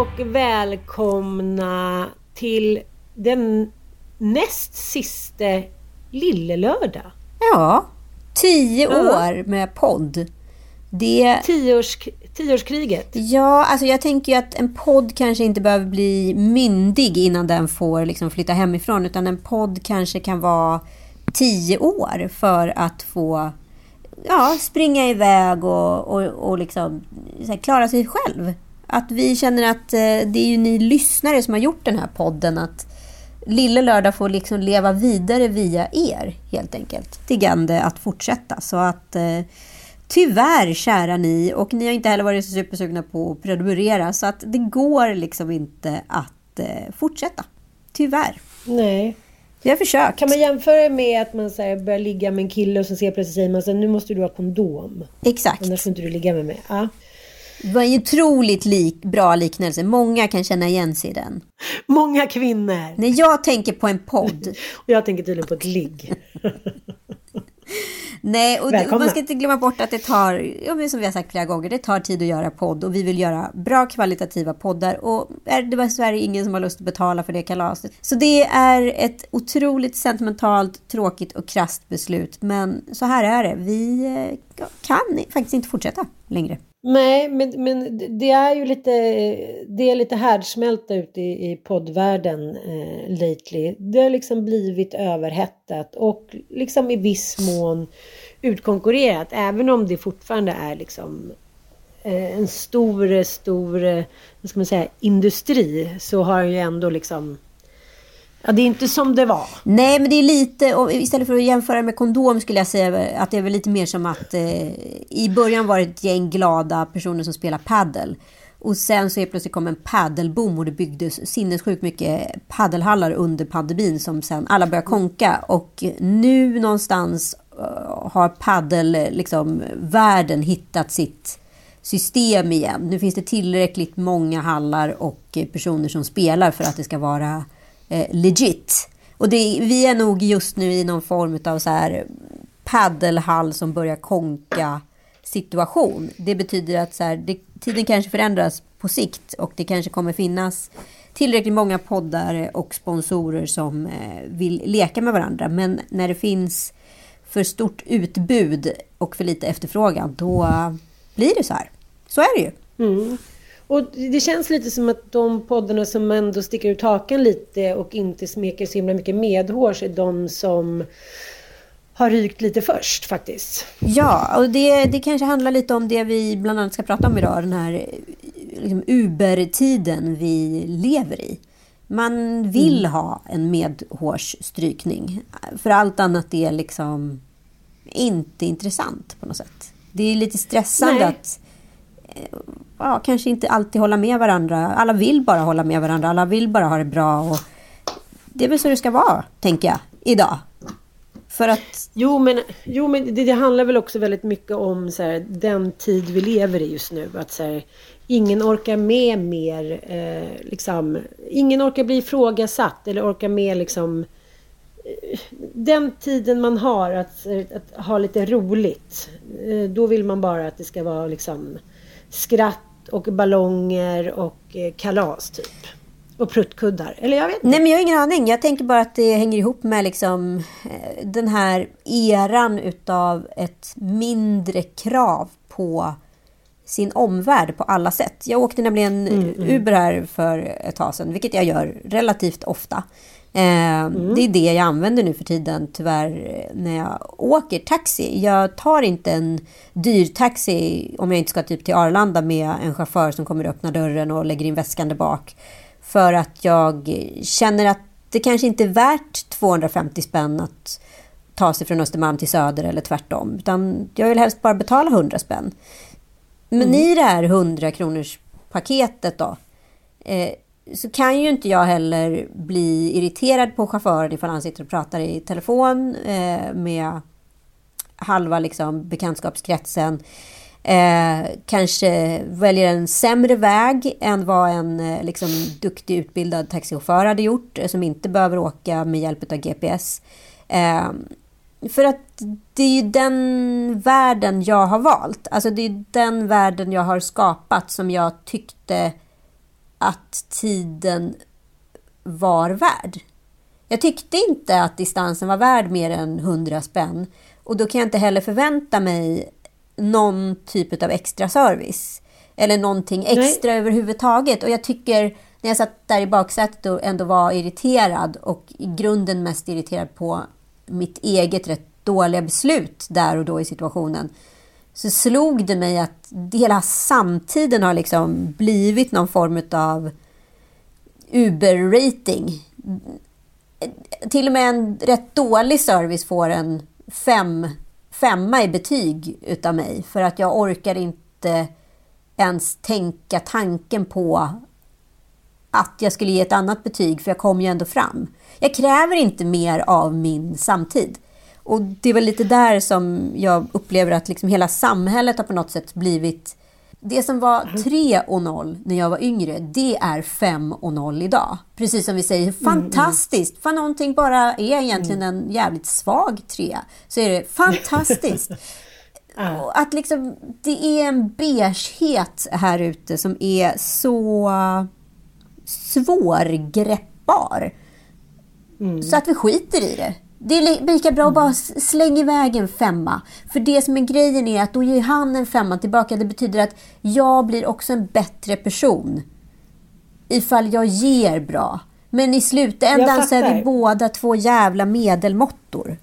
och välkomna till den näst sista Lillelördag. Ja, tio Ja. år med podd. Det, Tioårs, tioårskriget. ja, alltså jag tänker ju att en podd kanske inte behöver bli myndig innan den får liksom flytta hemifrån. Utan en podd kanske kan vara tio år för att få ja, springa iväg och, och, och liksom, här, klara sig själv. Att vi känner att eh, det är ju ni lyssnare som har gjort den här podden. Att Lille Lördag får liksom leva vidare via er helt enkelt. Tiggande att fortsätta. Så att eh, tyvärr kära ni och ni har inte heller varit så supersugna på att prenumerera. Så att det går liksom inte att eh, fortsätta. Tyvärr. Nej. Vi har försökt. Kan man jämföra med att man så här, börjar ligga med en kille och så ser plötsligt säger man så här, nu måste du ha kondom. Exakt. Annars får inte du ligga med mig. Ja. Det var en otroligt lik, bra liknelse. Många kan känna igen sig i den. Många kvinnor. När jag tänker på en podd. Och jag tänker tydligen på ett ligg. Nej, och, Välkomna. man ska inte glömma bort att det tar, ja, som vi har sagt flera gånger, det tar tid att göra podd. Och vi vill göra bra kvalitativa poddar. Och är det dessvärre ingen som har lust att betala för det kalaset. Så det är ett otroligt sentimentalt, tråkigt och krasst beslut. Men så här är det. Vi eh, kan faktiskt inte fortsätta längre. Nej, men, men det är ju lite, det är lite härdsmälta ute i, i poddvärlden eh, lately. Det har liksom blivit överhettat och liksom i viss mån utkonkurrerat. Även om det fortfarande är liksom eh, en stor, stor, eh, vad ska man säga, industri så har ju ändå liksom Ja, det är inte som det var. Nej, men det är lite, och istället för att jämföra med kondom skulle jag säga att det är väl lite mer som att eh, i början var det ett gäng glada personer som spelar paddel. Och sen så är plötsligt kom en paddelboom och det byggdes sinnessjukt mycket paddelhallar under pandemin som sen alla började konka. Och nu någonstans eh, har paddel, eh, liksom, världen hittat sitt system igen. Nu finns det tillräckligt många hallar och personer som spelar för att det ska vara eh, legit. Och det, vi är nog just nu i någon form av så här paddelhall som börjar konka situation. Det betyder att så här, det, tiden kanske förändras på sikt och det kanske kommer finnas tillräckligt många poddar och sponsorer som eh, vill leka med varandra. Men när det finns för stort utbud och för lite efterfrågan, då blir det så här. Så är det ju. Mm. Och det känns lite som att de poddarna som ändå sticker ut hakan lite och inte smeker så himla mycket medhårs är de som har rykt lite först faktiskt. Ja, och det, det kanske handlar lite om det vi bland annat ska prata om idag. Den här liksom, Uber-tiden vi lever i. Man vill ha en medhårsstrykning. För allt annat är liksom inte intressant på något sätt. Det är lite stressande Nej. att ja, kanske inte alltid hålla med varandra. Alla vill bara hålla med varandra. Alla vill bara ha det bra. Och det är väl så det ska vara, tänker jag, idag. För att Jo men, jo, men det, det handlar väl också väldigt mycket om så här, den tid vi lever i just nu. Att så här, ingen orkar med mer, eh, liksom, ingen orkar bli ifrågasatt eller orkar med liksom eh, den tiden man har att, att ha lite roligt. Eh, då vill man bara att det ska vara liksom skratt och ballonger och eh, kalas typ. Och pruttkuddar. Eller jag vet inte. Nej, men jag har ingen aning. Jag tänker bara att det hänger ihop med liksom, eh, den här eran utav ett mindre krav på sin omvärld på alla sätt. Jag åkte nämligen Uber här för ett tag sedan, vilket jag gör relativt ofta. Eh, Det är det jag använder nu för tiden tyvärr när jag åker taxi. Jag tar inte en dyr taxi om jag inte ska typ till Arlanda med en chaufför som kommer öppna dörren och lägger in väskan där bak. För att jag känner att det kanske inte är värt 250 spänn att ta sig från Östermalm till Söder eller tvärtom. Utan jag vill helst bara betala 100 spänn. Men i det här 100 kronors paketet då. Eh, så kan ju inte jag heller bli irriterad på chauffören ifall han sitter och pratar i telefon eh, med halva liksom, bekantskapskretsen. Eh, kanske väljer en sämre väg än vad en eh, liksom, duktig utbildad taxichaufför hade gjort eh, som inte behöver åka med hjälp av GPS. Eh, för att det är ju den världen jag har valt. Alltså det är den världen jag har skapat som jag tyckte att tiden var värd. Jag tyckte inte att distansen var värd mer än 100 spänn. Och då kan jag inte heller förvänta mig någon typ av extra service. Eller någonting extra överhuvudtaget. Och jag tycker, när jag satt där i baksätet och ändå var irriterad och i grunden mest irriterad på mitt eget rätt dåliga beslut där och då i situationen. Så slog det mig att hela samtiden har liksom blivit någon form av Uber-rating. Till och med en rätt dålig service får en fem, femma i betyg utav mig. För att jag orkar inte ens tänka tanken på att jag skulle ge ett annat betyg, för jag kom ju ändå fram. Jag kräver inte mer av min samtid. Och det väl lite där som jag upplever att liksom hela samhället har på något sätt blivit... Det som var 3 och 0 när jag var yngre, det är 5 och 0 idag. Precis som vi säger, fantastiskt! För någonting bara är egentligen en jävligt svag 3, så är det fantastiskt. Att liksom, det är en beighet här ute som är så svårgreppbar. Så att vi skiter i det. Det är li- lika bra att bara slänga iväg en femma. För det som är grejen är att då ger han en femma tillbaka. Det betyder att jag blir också en bättre person. Ifall jag ger bra. Men i slutändan så är vi båda två jävla medelmåttor.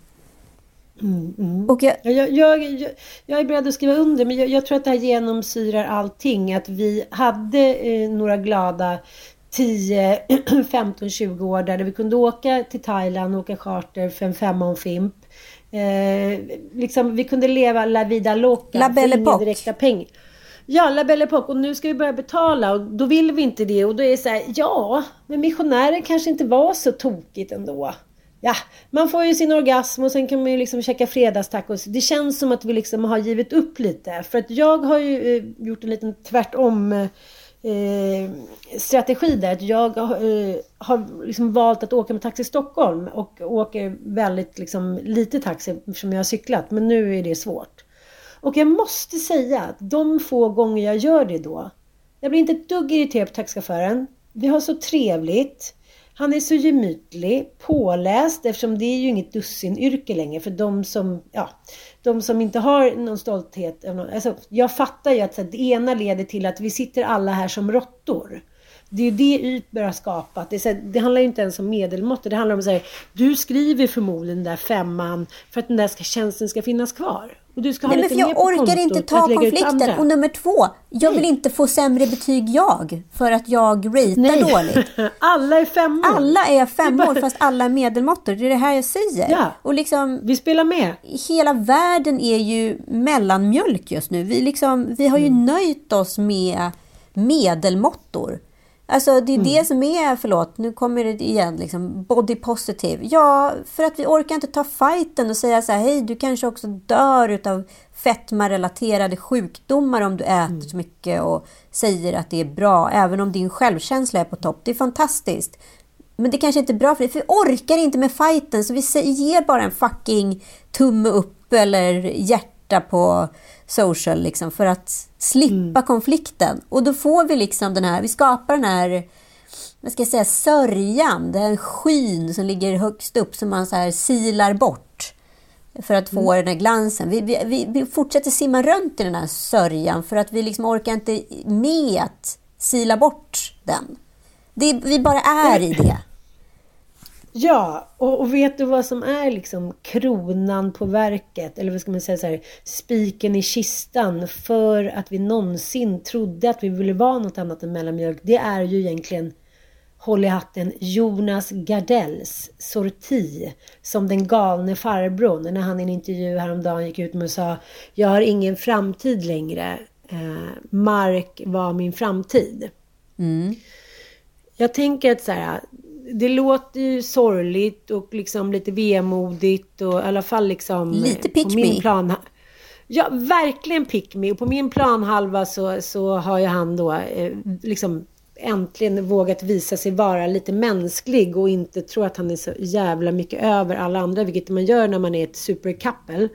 Och jag, Ja, Jag, jag, jag, jag är beredd att skriva under men jag, jag tror att det här genomsyrar allting. Att vi hade eh, några glada 10, 15, 20 år där vi kunde åka till Thailand, åka charter för en femma och Fimp. Eh, liksom, vi kunde leva la vida loca. La Belle inga Époque. direkta pengar. Ja, La Belle Époque. Och nu ska vi börja betala och då vill vi inte det. Och då är det så här, ja, men missionärer kanske inte var så tokigt ändå. Ja, man får ju sin orgasm och sen kan man ju liksom käka fredagstacos. Det känns som att vi liksom har givit upp lite. För att jag har ju eh, gjort en liten tvärtom eh, strategi där. Att jag eh, har liksom valt att åka med Taxi Stockholm och åker väldigt liksom, lite taxi eftersom jag har cyklat. Men nu är det svårt. Och jag måste säga att de få gånger jag gör det då. Jag blir inte ett dugg irriterad på taxichauffören. Vi har så trevligt. Han är så gemytlig, påläst eftersom det är ju inget dussinyrke längre för de som, ja, de som inte har någon stolthet. Alltså, jag fattar ju att så, här, det ena leder till att vi sitter alla här som råttor. Det är ju det Uber har skapat. Det, är så här, det handlar ju inte ens om medelmått. Det handlar om att du skriver förmodligen den där femman för att den där ska, tjänsten ska finnas kvar. Och du ska ha Nej, men lite för jag orkar inte ta konflikten. Och nummer två, jag vill inte få sämre betyg jag för att jag ratear Nej. dåligt. Alla är femmor. Alla är femmor bara- fast alla är medelmåttor. Det är det här jag säger. Ja. Och liksom, Vi spelar med. hela världen är ju mellanmjölk just nu. Vi, liksom, vi har ju Mm. nöjt oss med medelmåttor. Alltså det är Mm. det som är, förlåt, nu kommer det igen, liksom, body positive. Ja, för att vi orkar inte ta fighten och säga så här, hej, du kanske också dör utav fetmarelaterade sjukdomar om du äter Mm. så mycket och säger att det är bra, även om din självkänsla är på topp. Det är fantastiskt. Men det kanske inte är bra för dig, för vi orkar inte med fighten så vi ger bara en fucking tumme upp eller hjärta på social liksom för att slippa konflikten. Och då får vi liksom den här, vi skapar den här vad ska jag säga, sörjan, den skyn som ligger högst upp som man så här silar bort för att få den här glansen. Vi, vi, vi, vi fortsätter simma runt i den här sörjan för att vi liksom orkar inte med att sila bort den. Det, vi bara är i det. Ja, och, och vet du vad som är liksom kronan på verket? Eller vad ska man säga så här, spiken i kistan för att vi någonsin trodde att vi ville vara något annat än mellanmjölk. Det är ju egentligen, håll i hatten, Jonas Gardells sorti som den galne farbrorn när han i en intervju häromdagen gick ut med och sa Jag har ingen framtid längre. Eh, Mark var min framtid. Jag tänker att så här, det låter ju sorgligt och liksom lite vemodigt och i alla fall liksom... Lite på pick min me. plan, Ja, verkligen pick me. Och på min planhalva så, så har ju han då eh, liksom äntligen vågat visa sig vara lite mänsklig och inte tro att han är så jävla mycket över alla andra, vilket man gör när man är ett supercouple.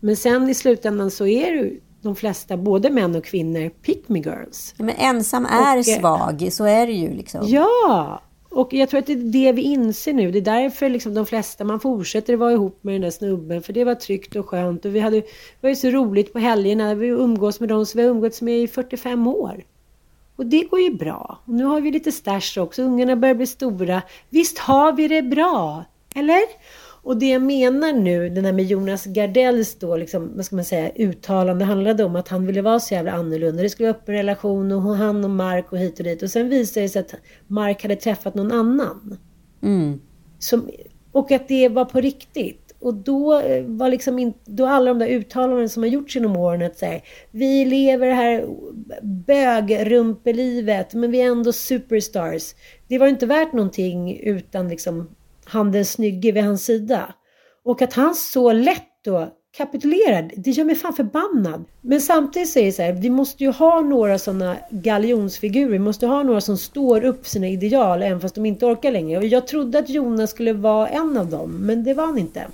Men sen i slutändan så är ju de flesta, både män och kvinnor, pick me girls. Men ensam är Och, eh, svag, så är det ju liksom. Ja! Och jag tror att det är det vi inser nu. Det är därför liksom de flesta, man fortsätter vara ihop med den där snubben. För det var tryggt och skönt. Och vi hade, det var ju så roligt på helgerna. Vi umgås med dem som vi har umgåtts med i 45 år. Och det går ju bra. Och nu har vi lite stash också. Ungarna börjar bli stora. Visst har vi det bra? Eller? Och det jag menar nu, den här med Jonas Gardells då, liksom, vad ska man säga, uttalande handlade om att han ville vara så jävla annorlunda. Det skulle vara öppen relation och han och Mark och hit och dit. Och sen visade det sig att Mark hade träffat någon annan. Mm. Som, och att det var på riktigt. Och då eh, var liksom inte, då alla de där uttalanden som har gjorts genom åren att säga vi lever det här bögrumpelivet men vi är ändå superstars. Det var inte värt någonting utan liksom han den snygge vid hans sida. Och att han så lätt då kapitulerar, det gör mig fan förbannad. Men samtidigt säger så här, vi måste ju ha några sådana galjonsfigurer. Vi måste ha några som står upp för sina ideal även fast de inte orkar längre. Och jag trodde att Jonas skulle vara en av dem, men det var han inte.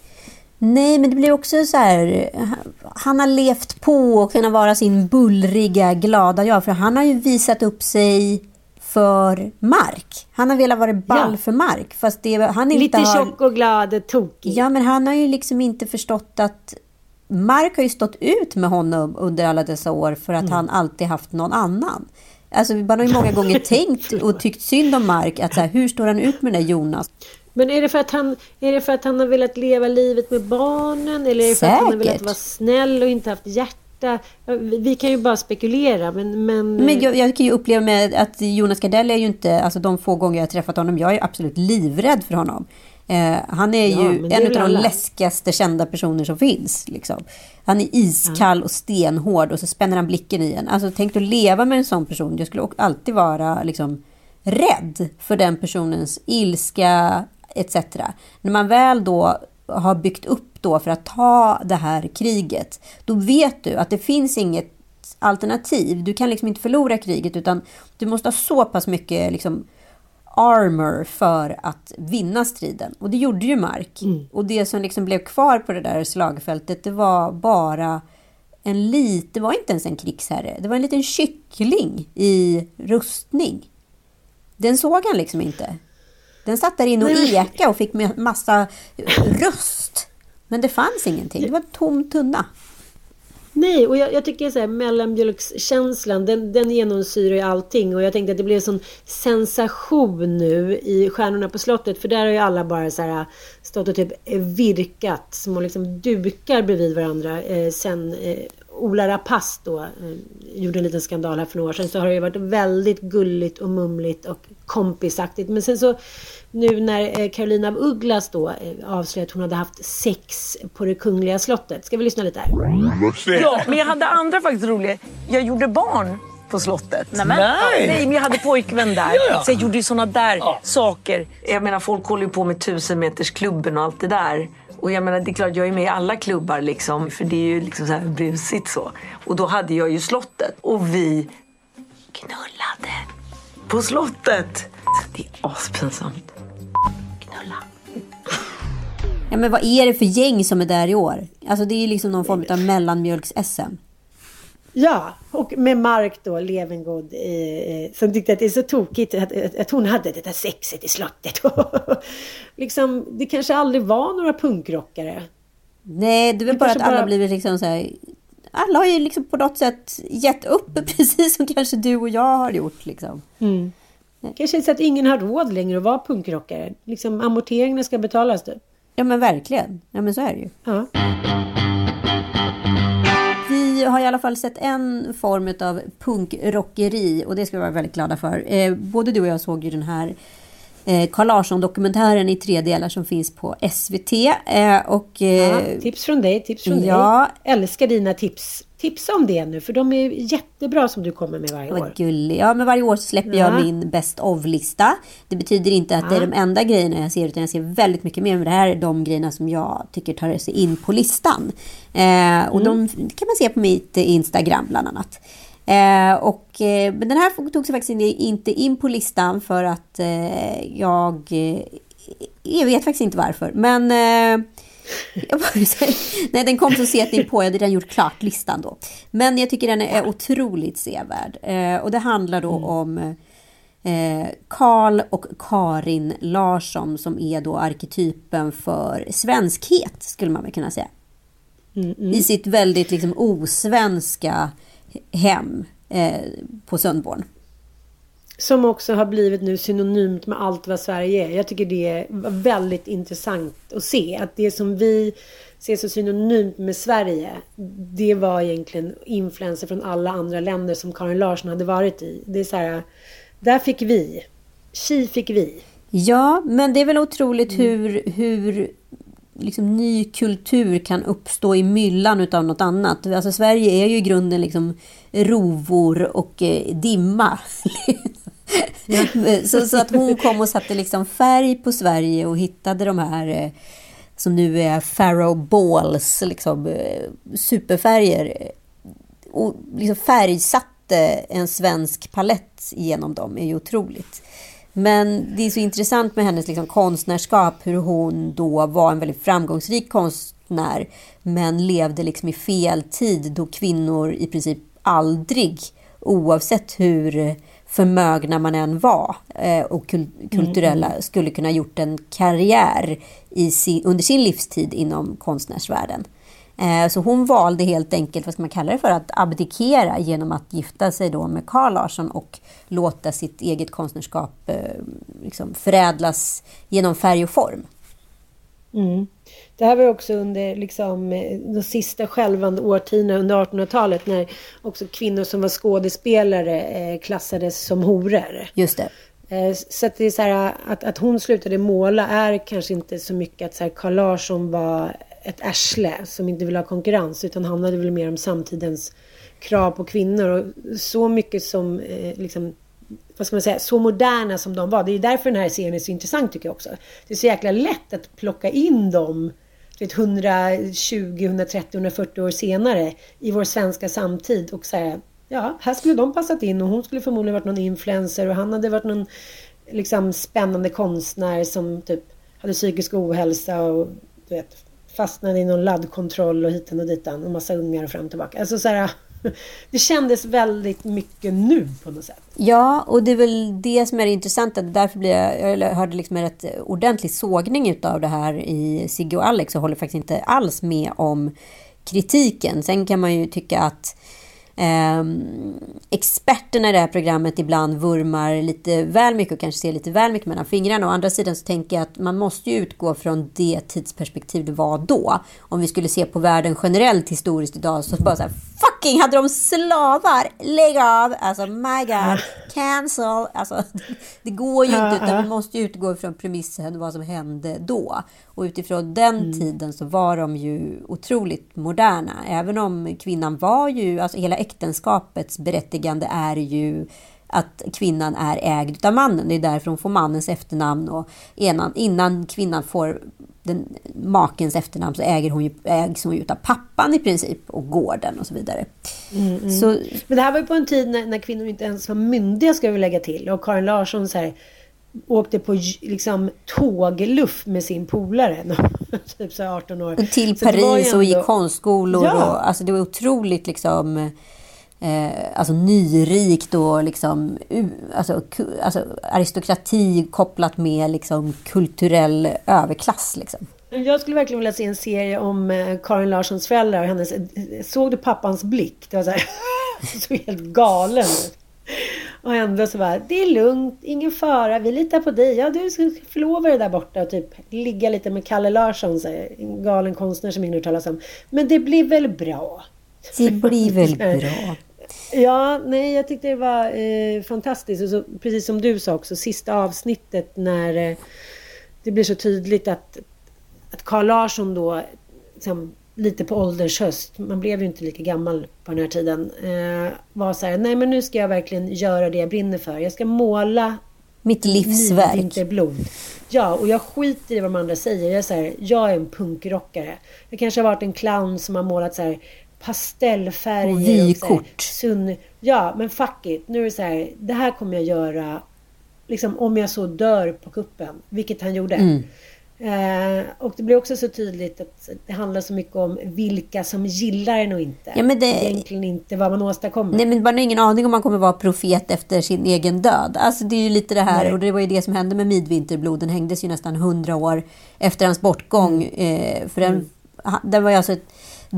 Nej, men det blir också så här... Han har levt på och kunna vara sin bullriga, glada jag. För han har ju visat upp sig för Mark. Han har velat vara ball Ja. för Mark. Fast det, han inte Lite har... tjock och glad, tokig. Ja, men han har ju liksom inte förstått att Mark har ju stått ut med honom under alla dessa år för att Mm. han alltid haft någon annan. Alltså, man har ju många gånger tänkt och tyckt synd om Mark. Att så här, hur står han ut med den där Jonas? Men är det, för att han, är det för att han har velat leva livet med barnen? Eller är det för att han har velat Säkert. vara snäll och inte haft hjärta? Ja, Vi kan ju bara spekulera, men... Men, Men jag, jag kan ju uppleva med att Jonas Gardell är ju inte, alltså de få gånger jag har träffat honom, jag är absolut livrädd för honom. Eh, han är Ja, ju en av de läskigaste kända personer som finns. Liksom. Han är iskall och stenhård och så spänner han blicken i en. Alltså tänk att leva med en sån person. Jag skulle alltid vara liksom, rädd för den personens ilska etc. När man väl då har byggt upp då för att ta det här kriget, då vet du att det finns inget alternativ. Du kan liksom inte förlora kriget utan du måste ha så pass mycket liksom armor för att vinna striden. Och det gjorde ju Mark. Och det som liksom blev kvar på det där slagfältet, det var bara en liten, det var inte ens en krigsherre. Det var en liten kyckling i rustning. Den såg han liksom inte. Den satt där inne och eka och fick massa röst. Men det fanns ingenting. Det var en tom tunna. Nej, och jag, jag tycker så här, mellanmjölkskänslan den, den genomsyrar ju allting. Och jag tänkte att det blev en sån sensation nu i Stjärnorna på slottet. För där har ju alla bara så här, stått och typ virkat små liksom dukar bredvid varandra. Eh, sen eh, Ola Rapace då eh, gjorde en liten skandal här för några år sedan så har det ju varit väldigt gulligt och mumligt och kompisaktigt. Men sen så nu när eh, Carolina av Ugglas då eh, avslöjade att hon hade haft sex på det kungliga slottet. Ska vi lyssna lite här? Ja, men jag hade andra faktiskt roliga. Jag gjorde barn på slottet. Nämen. Nej. Nej, men jag hade pojkvän där. ja. Så jag gjorde ju såna där saker. Jag menar, folk håller ju på med tusenmetersklubben och allt det där. Och jag menar, det är klart, jag är med i alla klubbar liksom. För det är ju liksom så här busigt så. Och då hade jag ju slottet. Och vi knullade på slottet. Det är aspinsamt. Knulla. Ja, men vad är det för gäng som är där i år? Alltså det är ju liksom någon form av mellanmjölks-SM. Ja, och med Mark då, Levengood, eh, som tyckte att det är så tokigt att, att, att hon hade det där sexet i slottet. liksom, det kanske aldrig var några punkrockare. Nej, det är väl bara att kanske alla bara- blivit liksom så här... Alla har ju liksom på något sätt gett upp, precis som kanske du och jag har gjort. Liksom. Kanske är det så att ingen har råd längre att vara punkrockare. Liksom amorteringarna ska betalas typ. Ja, men verkligen. Ja, men så är det ju. Ja. Vi har i alla fall sett en form av punkrockeri och det ska vi vara väldigt glada för. Eh, både du och jag såg ju den här eh, Carl Larsson-dokumentären i tre delar som finns på SVT. Eh, och, eh, Ja, tips från dig, tips från ja. dig. Älskar dina tips. Tipsa om det nu, för de är jättebra som du kommer med varje Vad år. gullig. Ja, men varje år släpper jag Ja. min Best of-lista. Det betyder inte att det är de enda grejerna jag ser, utan jag ser väldigt mycket mer. Men det här är de grejerna som jag tycker tar sig in på listan. Eh, och de kan man se på mitt Instagram bland annat. Eh, och, eh, men den här tog sig faktiskt in- inte in på listan för att eh, jag... Eh, jag vet faktiskt inte varför. Men... Eh, jag Nej, den kom så sent in på. Jag hade redan gjort klart listan då. Men jag tycker den är otroligt sevärd. Eh, och det handlar då om eh, Karl och Karin Larsson som är då arketypen för svenskhet, skulle man väl kunna säga. I sitt väldigt liksom osvenska hem eh, på Sundborn. Som också har blivit nu synonymt med allt vad Sverige är. Jag tycker det är väldigt intressant att se. Att det som vi ser så synonymt med Sverige. Det var egentligen influenser från alla andra länder som Karin Larsson hade varit i. Det är så här. Där fick vi. Tji fick vi. Ja, men det är väl otroligt hur, hur liksom, ny kultur kan uppstå i myllan utav något annat. Alltså, Sverige är ju i grunden liksom rovor och eh, dimma. så, så att hon kom och satte liksom färg på Sverige och hittade de här eh, som nu är Farrow Balls, liksom, eh, superfärger. Och liksom färgsatte en svensk palett genom dem är ju otroligt. Men det är så intressant med hennes liksom konstnärskap, hur hon då var en väldigt framgångsrik konstnär, men levde liksom i fel tid då kvinnor i princip aldrig, oavsett hur förmögna man än var eh, och kul- kulturella, skulle kunna gjort en karriär i sin, under sin livstid inom konstnärsvärlden. Eh, Så hon valde helt enkelt, vad ska man kalla det för, att abdikera genom att gifta sig då med Carl Larsson och låta sitt eget konstnärskap eh, liksom förädlas genom färg och form. Mm. Det här var också under liksom, eh, de sista skälvande årtiondena under 1800-talet när också kvinnor som var skådespelare eh, klassades som horor. Just det. Eh, Så att det är så här att, att hon slutade måla är kanske inte så mycket att så här Carl Larsson var ett arsle som inte vill ha konkurrens utan handlade väl mer om samtidens krav på kvinnor och så mycket som eh, liksom vad ska man säga, så moderna som de var. Det är därför den här serien är så intressant tycker jag också. Det är så jäkla lätt att plocka in dem 120, 130, 140 år senare i vår svenska samtid och säga ja, här skulle de passat in och hon skulle förmodligen varit någon influencer och han hade varit någon liksom spännande konstnär som typ hade psykisk ohälsa och du vet, fastnade i någon laddkontroll och hitan och ditan och massa ungar och fram och tillbaka. Alltså så här, det kändes väldigt mycket nu på något sätt. Ja, och det är väl det som är det intressanta. Därför blir jag, jag hörde liksom en rätt ordentlig sågning utav det här i Sigge och Alex och håller faktiskt inte alls med om kritiken. Sen kan man ju tycka att eh, experterna i det här programmet ibland vurmar lite väl mycket och kanske ser lite väl mycket mellan fingrarna. Å andra sidan så tänker jag att man måste ju utgå från det tidsperspektiv det var då. Om vi skulle se på världen generellt historiskt idag så bara så här, fucking hade de slavar! Lägg av! Alltså my god, cancel! Alltså det går ju inte utan vi måste ju utgå från premissen vad som hände då. Och utifrån den mm. tiden så var de ju otroligt moderna. Även om kvinnan var ju, alltså hela äktenskapets berättigande är ju att kvinnan är ägd av mannen. Det är därför hon får mannens efternamn och innan, innan kvinnan får den, makens efternamn så äger hon ju, ägs hon ju av pappan i princip och gården och så vidare. Mm, mm. Så, Men det här var ju på en tid när, när, kvinnor inte ens var myndiga ska vi lägga till och Karin Larsson så här, åkte på liksom tågluff med sin polare. typ så 18 år. Till så Paris ändå... och gick konstskolor. Ja. Och, alltså det var otroligt liksom eh, alltså nyrikt och liksom, alltså, alltså, aristokrati kopplat med liksom, kulturell överklass. Liksom. Jag skulle verkligen vilja se en serie om eh, Karin Larssons föräldrar och hennes... Såg du pappans blick? Det var så här, så helt galen Och ändå så bara, det är lugnt, ingen fara, vi litar på dig. Ja, du ska förlova dig där borta och typ ligga lite med Kalle Larsson, så här, en galen konstnär som ingen hört talas om. Men det blir väl bra? Det blir väl bra? Ja, nej, jag tyckte det var eh, fantastiskt. Och så, precis som du sa också, sista avsnittet när eh, det blir så tydligt att, att Carl Larsson då, liksom, lite på ålderns höst, man blev ju inte lika gammal på den här tiden, eh, var så här, nej men nu ska jag verkligen göra det jag brinner för. Jag ska måla mitt livsverk. Inte blod. Ja, och jag skiter i vad de andra säger. Jag är, så här, jag är en punkrockare. Jag kanske har varit en clown som har målat så här pastellfärger. Och vykort. Sunn... Ja, men fuck it. Nu är det så här, det här kommer jag göra liksom om jag så dör på kuppen. Vilket han gjorde. Mm. Eh, och det blir också så tydligt att det handlar så mycket om vilka som gillar en och inte. Ja, men det... Egentligen inte vad man åstadkommer. Nej, men man har ingen aning om man kommer vara profet efter sin egen död. Alltså det är ju lite det här, Nej. och det var ju det som hände med Midvinterbloden. Den hängdes ju nästan hundra år efter hans bortgång. Mm. Eh, för den, mm. den var ju alltså ett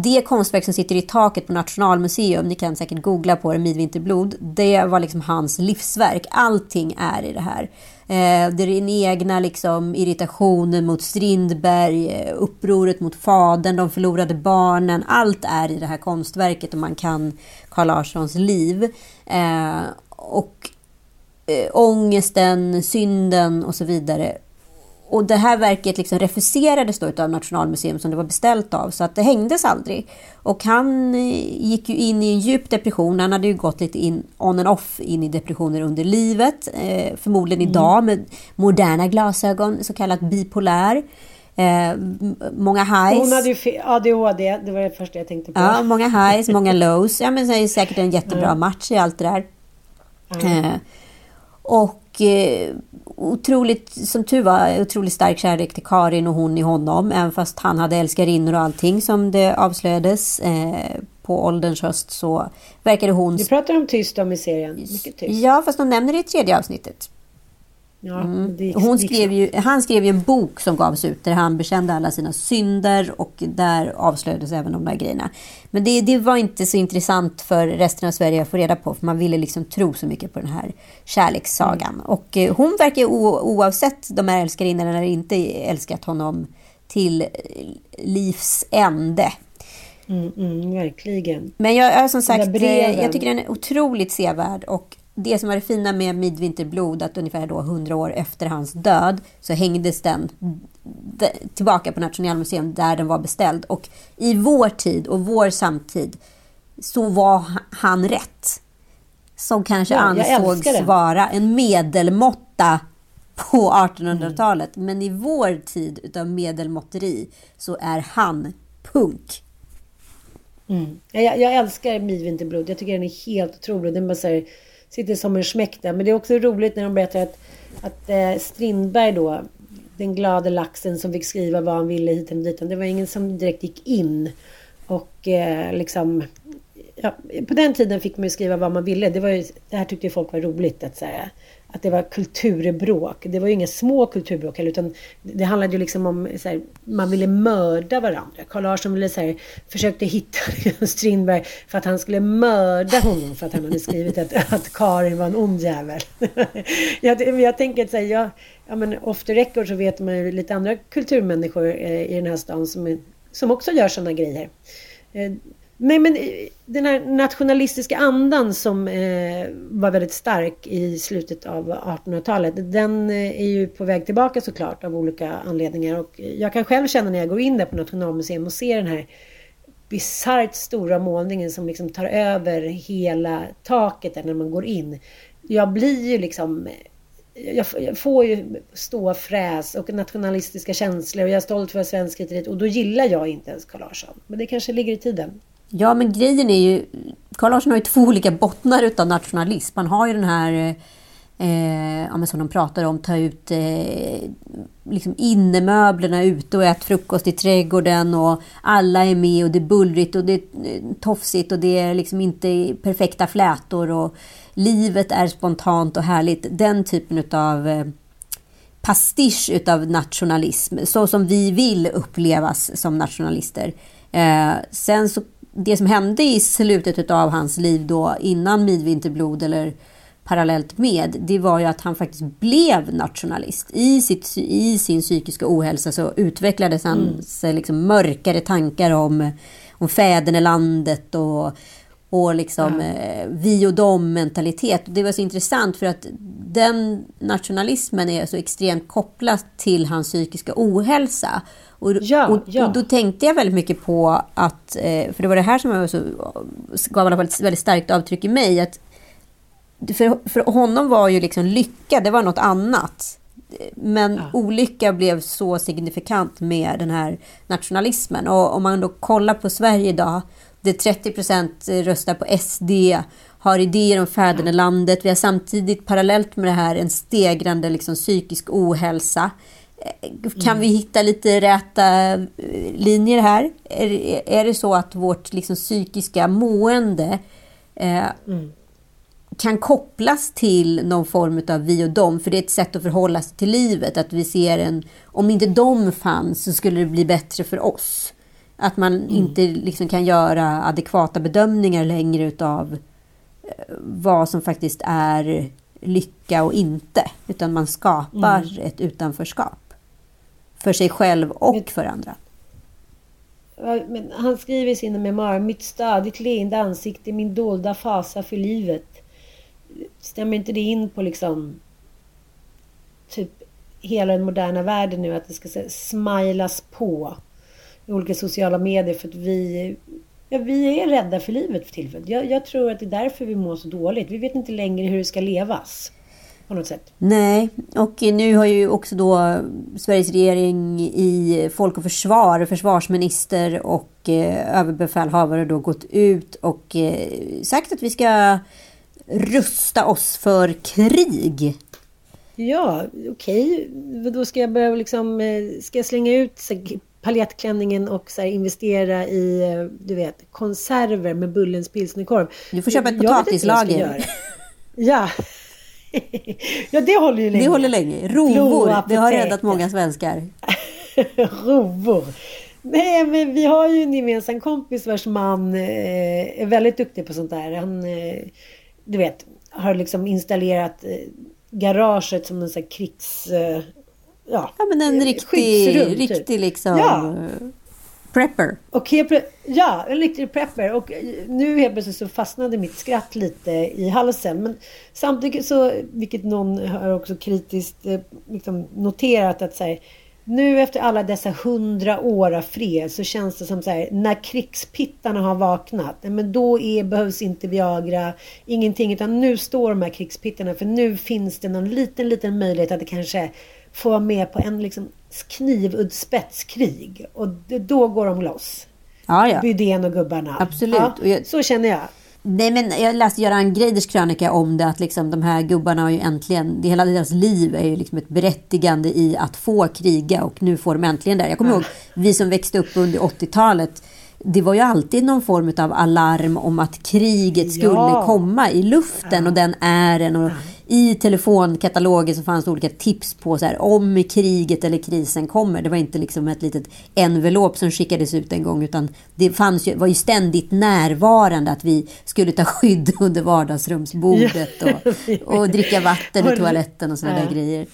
det konstverk som sitter i taket på Nationalmuseum, ni kan säkert googla på det, Midvinterblod, det var liksom hans livsverk. Allting är i det här. Eh, det är den egna liksom, irritationen mot Strindberg, eh, upproret mot fadern, de förlorade barnen. Allt är i det här konstverket och man kan Carl Larssons liv. Eh, och eh, ångesten, synden och så vidare och det här verket liksom refuserades då av Nationalmuseum som det var beställt av, så att det hängdes aldrig. Och han eh, gick ju in i en djup depression. Han hade ju gått lite in on and off in i depressioner under livet. Eh, förmodligen mm. idag med moderna glasögon, så kallat bipolär. Eh, många highs. Hon hade ju ADHD, det var det första jag tänkte på. Ja, många highs, många lows. Ja, men det är säkert en jättebra match i allt det där. Mm. Eh, och otroligt, som tur var, otroligt stark kärlek till Karin och hon i honom. Även fast han hade älskarinnor och allting som det avslöjades. Eh, på ålderns höst så verkade hon... Du pratar om tyst om i serien. Mycket tyst. Ja, fast de nämner det i tredje avsnittet. Ja, mm. Hon skrev ju, han skrev ju en bok som gavs ut där han bekände alla sina synder och där avslöjades även de där grejerna. Men det, det var inte så intressant för resten av Sverige att få reda på för man ville liksom tro så mycket på den här kärlekssagan. Mm. Och eh, hon verkar oavsett de här älskarinnorna eller inte älskat honom till livs ände. Mm, mm, verkligen. Men jag, jag som sagt, eh, jag tycker den är otroligt sevärd och det som var det fina med Midvinterblod, att ungefär då 100 år efter hans död så hängdes den tillbaka på Nationalmuseum där den var beställd. Och i vår tid och vår samtid så var han rätt. Som kanske ja, ansågs vara en medelmåtta på 1800-talet. Mm. Men i vår tid utav medelmåtteri så är han punk. Mm. Jag, jag älskar Midvinterblod. Jag tycker den är helt otrolig. Den bara så sitter som en smäck där. Men det är också roligt när de berättar att, att eh, Strindberg då, den glada laxen som fick skriva vad han ville hit och dit. Det var ingen som direkt gick in och eh, liksom... Ja, på den tiden fick man ju skriva vad man ville. Det, var ju, det här tyckte ju folk var roligt att säga att det var kulturbråk. Det var ju inga små kulturbråk heller, utan det handlade ju liksom om så här, man ville mörda varandra. Carl Larsson ville så här, försökte hitta Strindberg för att han skulle mörda honom för att han hade skrivit att, att Karin var en ond jävel. jag, jag tänker att så här, jag, ja, men off the record så vet man ju lite andra kulturmänniskor eh, i den här stan som, som också gör sådana grejer. Eh, Nej men eh, den här nationalistiska andan som eh, var väldigt stark i slutet av 1800-talet. Den eh, är ju på väg tillbaka såklart av olika anledningar. Och jag kan själv känna när jag går in där på Nationalmuseum och ser den här bisarrt stora målningen som liksom tar över hela taket där när man går in. Jag blir ju liksom eh, jag får ju stå fräs och nationalistiska känslor och jag är stolt för svensk och då gillar jag inte ens Carl Larsson. Men det kanske ligger i tiden. Ja, men grejen är ju... Carl Larsson har ju två olika bottnar utav nationalism. Man har ju den här... Eh, ja, som de pratar om, ta ut eh, liksom innemöblerna ute och ät frukost i trädgården och alla är med och det är bullrigt och det är eh, tofsigt och det är liksom inte perfekta flätor och livet är spontant och härligt. Den typen utav eh, pastisch utav nationalism, så som vi vill upplevas som nationalister. Eh, sen så det som hände i slutet av hans liv då innan Midvinterblod eller parallellt med, det var ju att han faktiskt blev nationalist. I, sitt, i sin psykiska ohälsa så utvecklades hans mm. liksom, mörkare tankar om, om fädernelandet och, och liksom ja. eh, vi och dem mentalitet. Det var så intressant för att den nationalismen är så extremt kopplad till hans psykiska ohälsa. Och, ja, och, ja. och, då tänkte jag väldigt mycket på att, eh, för det var det här som så, gav ett väldigt starkt avtryck i mig, att för, för honom var ju liksom lycka, det var något annat. Men ja. olycka blev så signifikant med den här nationalismen. Och om man då kollar på Sverige idag, där 30 procent röstar på SD, har idéer om fädernelandet. Vi har samtidigt parallellt med det här en stegrande liksom, psykisk ohälsa. Kan vi hitta lite räta eh, linjer här? Är, är det så att vårt liksom, psykiska mående eh, mm. kan kopplas till någon form av vi och dem? För det är ett sätt att förhålla sig till livet. Att vi ser en... Om inte de fanns så skulle det bli bättre för oss. Att man mm. inte liksom kan göra adekvata bedömningar längre utav eh, vad som faktiskt är lycka och inte. Utan man skapar mm. ett utanförskap. För sig själv och för andra. Men han skriver i sina memoarer, mitt stadigt leende ansikte, min dolda fasa för livet. Stämmer inte det in på liksom typ hela den moderna världen nu? Att det ska smilas på i olika sociala medier för att vi, ja, vi är rädda för livet för tillfället. Jag, jag tror att det är därför vi mår så dåligt. Vi vet inte längre hur det ska levas på något sätt. Nej, och nu har ju också då Sveriges regering i Folk och Försvar, försvarsminister och eh, överbefälhavare då gått ut och eh, sagt att vi ska rusta oss för krig. Ja, okej. Okay. Då ska jag börja liksom, eh, ska jag slänga ut paljettklänningen och så investera i, du vet, konserver med Bullens pilsnerkorv. Du får köpa ett potatislager. Ja, ja, det håller ju länge. Det håller länge. Rovor, det har räddat många svenskar. Rovor. Nej, men vi har ju en gemensam kompis vars man eh, är väldigt duktig på sånt där. Han, eh, du vet, har liksom installerat eh, garaget som en sån här krigs... Eh, ja, ja, men en riktig, typ. riktig liksom... Ja prepper. Och helt, ja, en riktig prepper. Och eh, nu helt plötsligt så fastnade mitt skratt lite i halsen. Men samtidigt så, vilket någon har också kritiskt eh, liksom noterat att så nu efter alla dessa hundra år av fred så känns det som så här, när krigspittarna har vaknat, eh, men då är, behövs inte Viagra, ingenting, utan nu står de här krigspittarna, för nu finns det någon liten, liten möjlighet att det kanske får vara med på en liksom knivudspetskrig. Och då går de loss. Ja, ja. Bydén och gubbarna. Absolut. Ja, jag... Så känner jag. Nej, men jag läste Göran Greiders krönika om det, att liksom de här gubbarna har ju äntligen, det hela deras liv är ju liksom ett berättigande i att få kriga och nu får de äntligen det. Jag kommer ja. ihåg, vi som växte upp under 80-talet, det var ju alltid någon form av alarm om att kriget skulle ja. komma i luften ja. och den ären och i telefonkatalogen så fanns det olika tips på så här, om kriget eller krisen kommer. Det var inte liksom ett litet envelop som skickades ut en gång utan det fanns ju, var ju ständigt närvarande att vi skulle ta skydd under vardagsrumsbordet och, och dricka vatten i toaletten och sådana där grejer.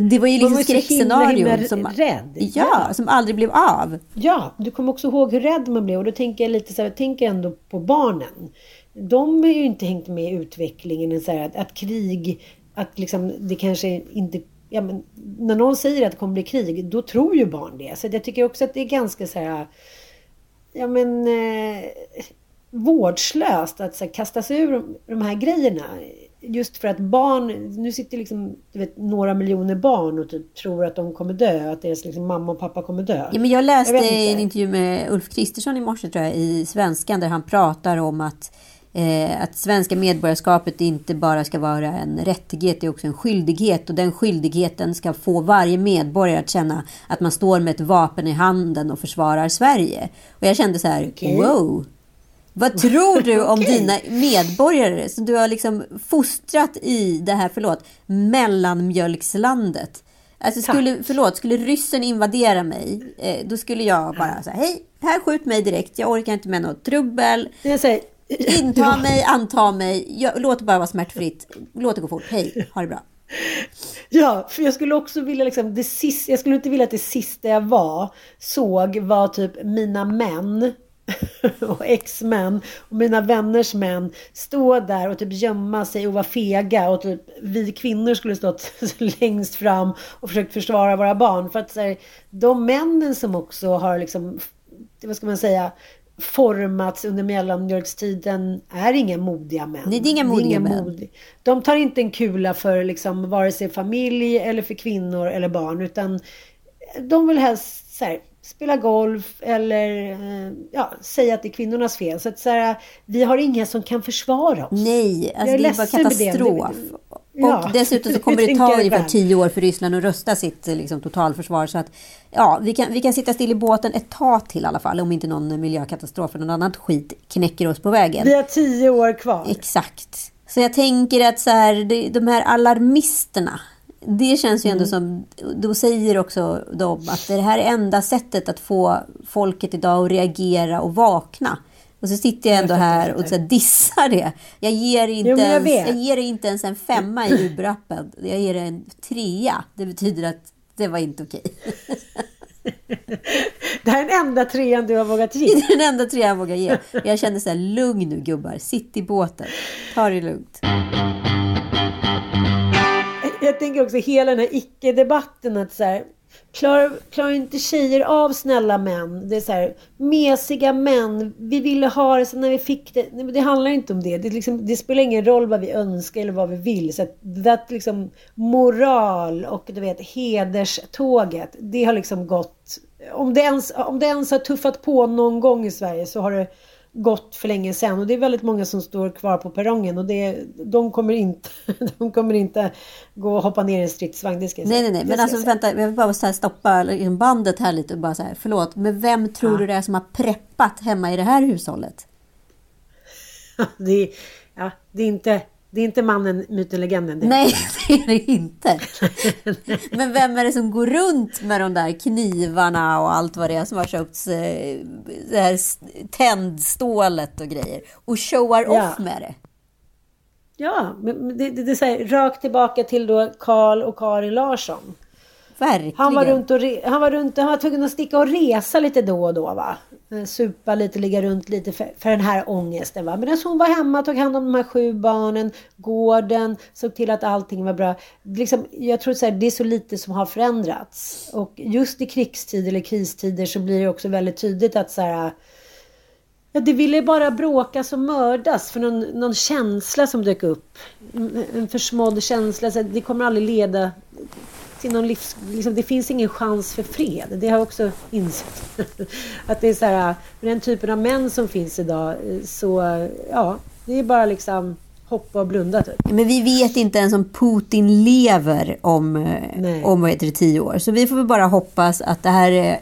Det var ju liksom skräckscenarion som, rädd. Ja, ja, som aldrig blev av. Ja, du kommer också ihåg hur rädd man blev. Och då tänker jag lite så här, jag tänker ändå på barnen. De har ju inte hängt med i utvecklingen. Så här, att, att krig, att liksom det kanske inte Ja, men när någon säger att det kommer bli krig, då tror ju barn det. Så jag tycker också att det är ganska så här... Ja men... Eh, vårdslöst att så här, kasta sig ur de här grejerna just för att barn, nu sitter liksom vet, några miljoner barn och typ tror att de kommer dö, att deras liksom, mamma och pappa kommer dö. Ja, men jag läste jag en intervju med Ulf Kristersson i morse tror jag, i Svenskan där han pratar om att eh, att svenska medborgarskapet inte bara ska vara en rättighet, det är också en skyldighet. Och den skyldigheten ska få varje medborgare att känna att man står med ett vapen i handen och försvarar Sverige. Och jag kände så här, okay. wow! Vad tror du om okay. dina medborgare som du har liksom fostrat i det här, förlåt, mellanmjölkslandet? Alltså skulle, förlåt, skulle ryssen invadera mig, eh, då skulle jag bara säga hej, här skjut mig direkt, jag orkar inte med något trubbel. Jag säger, Inta mig, anta mig, jag, låt det bara vara smärtfritt, låt det gå fort, hej, ha det bra. Ja, för jag skulle också vilja liksom, det sista, jag skulle inte vilja att det sista jag var, såg var typ mina män och ex-män och mina vänners män stå där och typ gömma sig och vara fega och typ vi kvinnor skulle stått längst fram och försökt försvara våra barn. För att så här, de männen som också har liksom, vad ska man säga, formats under mellanmjölkstiden är inga modiga män. Nej, det är inga modiga det är inga män. Mod... De tar inte en kula för liksom vare sig familj eller för kvinnor eller barn utan de vill helst så här, spela golf eller eh, ja, säga att det är kvinnornas fel. Så att så här, vi har inga som kan försvara oss. Nej, alltså det är bara katastrof. Ja, och dessutom så kommer det ta ungefär tio år för Ryssland att rösta sitt liksom, totalförsvar. Så att, ja, vi, kan, vi kan sitta still i båten ett tag till i alla fall. Om inte någon miljökatastrof eller något annat skit knäcker oss på vägen. Vi har tio år kvar. Exakt. Så jag tänker att så här, de här alarmisterna det känns ju ändå mm. som, då säger också de att det här är enda sättet att få folket idag att reagera och vakna. Och så sitter jag ändå här och så dissar det. Jag ger, inte jo, jag, ens, jag ger inte ens en femma i Uber-appen. Jag ger en trea. Det betyder att det var inte okej. Det här är den enda trean du har vågat ge. Det är den enda trean jag vågar ge. Jag känner så här, lugn nu gubbar. Sitt i båten. Ta det lugnt jag tänker också hela den här icke-debatten att så här, Klarar, klarar inte tjejer av snälla män? Det är så här, mesiga män. Vi ville ha det, så när vi fick det. Nej, men det handlar inte om det. Det, liksom, det, spelar ingen roll vad vi önskar eller vad vi vill. Så att that, liksom moral och du vet hederståget. Det har liksom gått. Om det, ens, om det ens har tuffat på någon gång i Sverige så har det gått för länge sedan. Och det är väldigt många som står kvar på perrongen och det, de, kommer inte, de kommer inte gå och hoppa ner i en stridsvagn. Det ska jag säga. Nej, nej, nej. Men alltså vänta, jag vill bara så stoppa liksom bandet här lite och bara så här, förlåt, men vem tror ja. du det är som har preppat hemma i det här hushållet? det, ja, det är inte det är inte mannen, myten, legenden. Det. Nej, det är det inte. Men vem är det som går runt med de där knivarna och allt vad det är som har köpts, eh, det här tändstålet och grejer och showar ja. off med det? Ja, men det, det, det är så här, rakt tillbaka till då Karl och Karin Larsson. Verkligen. Han var runt och, han var runt, han var tvungen att sticka och resa lite då och då va. Eh, supa lite, ligga runt lite för, för den här ångesten va. Medan hon var hemma, tog hand om de här sju barnen, gården, såg till att allting var bra. Liksom, jag tror att det är så lite som har förändrats. Och just i krigstider eller kristider så blir det också väldigt tydligt att så här, Ja, det ville bara bråkas och mördas för någon, någon känsla som dök upp. En försmådd känsla. Så det kommer aldrig leda till någon livs... Liksom, det finns ingen chans för fred. Det har jag också insett. att det är så här, med den typen av män som finns idag så, ja, det är bara liksom hoppa och blunda typ. Men vi vet inte ens om Putin lever om, eh, om vad heter det, tio år. Så vi får väl bara hoppas att det här är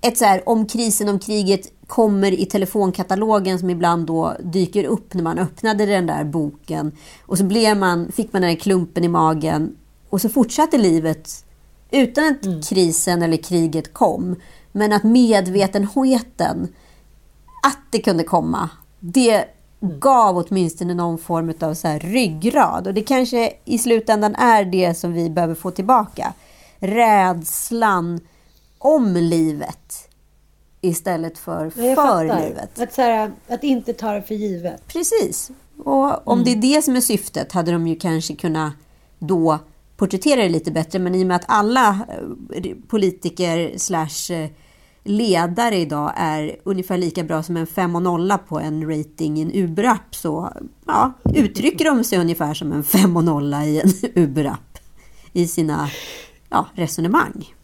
ett så här, om krisen, om kriget kommer i telefonkatalogen som ibland då dyker upp när man öppnade den där boken. Och så blev man, fick man den där klumpen i magen och så fortsatte livet utan att mm. krisen eller kriget kom. Men att medvetenheten att det kunde komma, det mm. gav åtminstone någon form av så här ryggrad. Och det kanske i slutändan är det som vi behöver få tillbaka. Rädslan om livet istället för för livet. Att, här, att inte ta det för givet. Precis. Och om mm. det är det som är syftet hade de ju kanske kunnat då porträttera det lite bättre. Men i och med att alla eh, politiker slash eh, ledare idag är ungefär lika bra som en 5 och nolla på en rating i en Uber-app så ja, uttrycker de sig ungefär som en 5 och nolla i en Uber-app i sina ja, resonemang.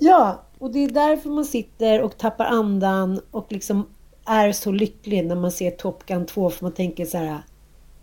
Ja, och det är därför man sitter och tappar andan och liksom är så lycklig när man ser Top Gun 2 för man tänker så här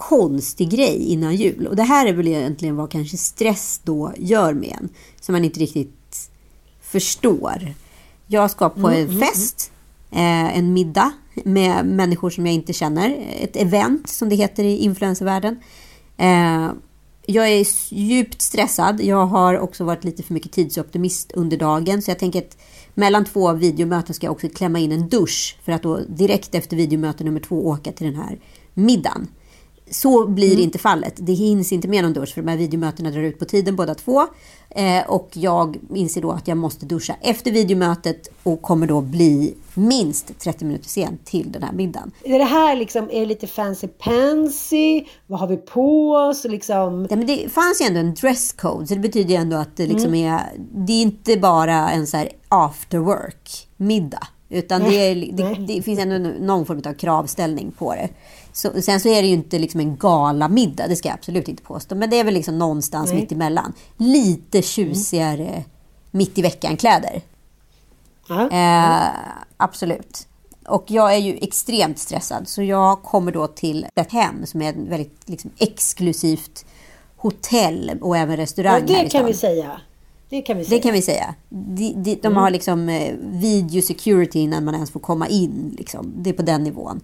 konstig grej innan jul. Och det här är väl egentligen vad kanske stress då gör med en. Som man inte riktigt förstår. Jag ska på en mm, mm, fest, eh, en middag med människor som jag inte känner. Ett event som det heter i influencervärlden. Eh, jag är djupt stressad. Jag har också varit lite för mycket tidsoptimist under dagen. Så jag tänker att mellan två videomöten ska jag också klämma in en dusch. För att då direkt efter videomöte nummer två åka till den här middagen. Så blir mm. inte fallet. Det hinns inte med någon dusch för de här videomötena drar ut på tiden båda två. Eh, och jag inser då att jag måste duscha efter videomötet och kommer då bli minst 30 minuter sen till den här middagen. Är det här liksom, är lite fancy pansy? Vad har vi på oss? Liksom... Ja, men det fanns ju ändå en dresscode så det betyder ju ändå att det liksom mm. är, det är inte bara en så här after work middag. Utan det, är, det, det, finns ändå någon form av kravställning på det. Så, sen så är det ju inte liksom en galamiddag, det ska jag absolut inte påstå. Men det är väl liksom någonstans Nej. mitt emellan. Lite tjusigare mm. mitt i veckan-kläder. Eh, absolut. Och jag är ju extremt stressad. Så jag kommer då till ett hem som är ett väldigt liksom, exklusivt hotell och även restaurang. Ja, det kan vi säga. Det kan vi säga. Det kan vi säga. De, de, de mm. har liksom eh, video security innan man ens får komma in. Liksom. Det är på den nivån.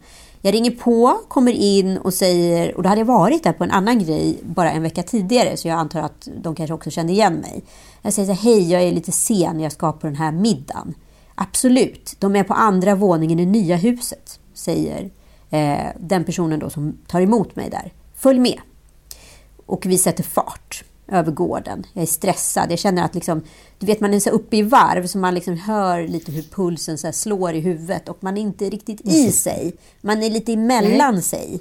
Jag ringer på, kommer in och säger, och då hade jag varit där på en annan grej bara en vecka tidigare, så jag antar att de kanske också kände igen mig. Jag säger så här, hej, jag är lite sen, jag ska på den här middagen. Absolut, de är på andra våningen i nya huset, säger eh, den personen då som tar emot mig där. Följ med. Och vi sätter fart över gården. Jag är stressad. Jag känner att liksom, du vet, man är så uppe i varv så man liksom hör lite hur pulsen så slår i huvudet och man är inte riktigt i mm. sig. Man är lite emellan mm. sig.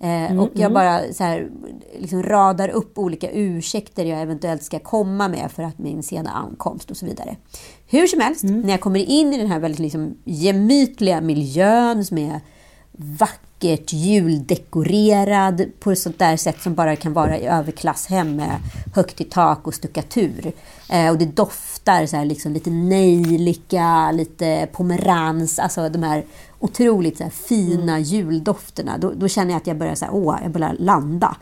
Eh, mm, och jag mm. bara så här, liksom radar upp olika ursäkter jag eventuellt ska komma med för att min sena ankomst och så vidare. Hur som helst, mm. när jag kommer in i den här väldigt liksom gemytliga miljön som är vacker vackert juldekorerad på ett sånt där sätt som bara kan vara i överklasshem med högt i tak och stuckatur. Eh, och det doftar så här liksom lite nejlika, lite pomerans, alltså de här otroligt så här fina mm. juldofterna. Då, då, känner jag att jag börjar, så här, åh, jag börjar landa.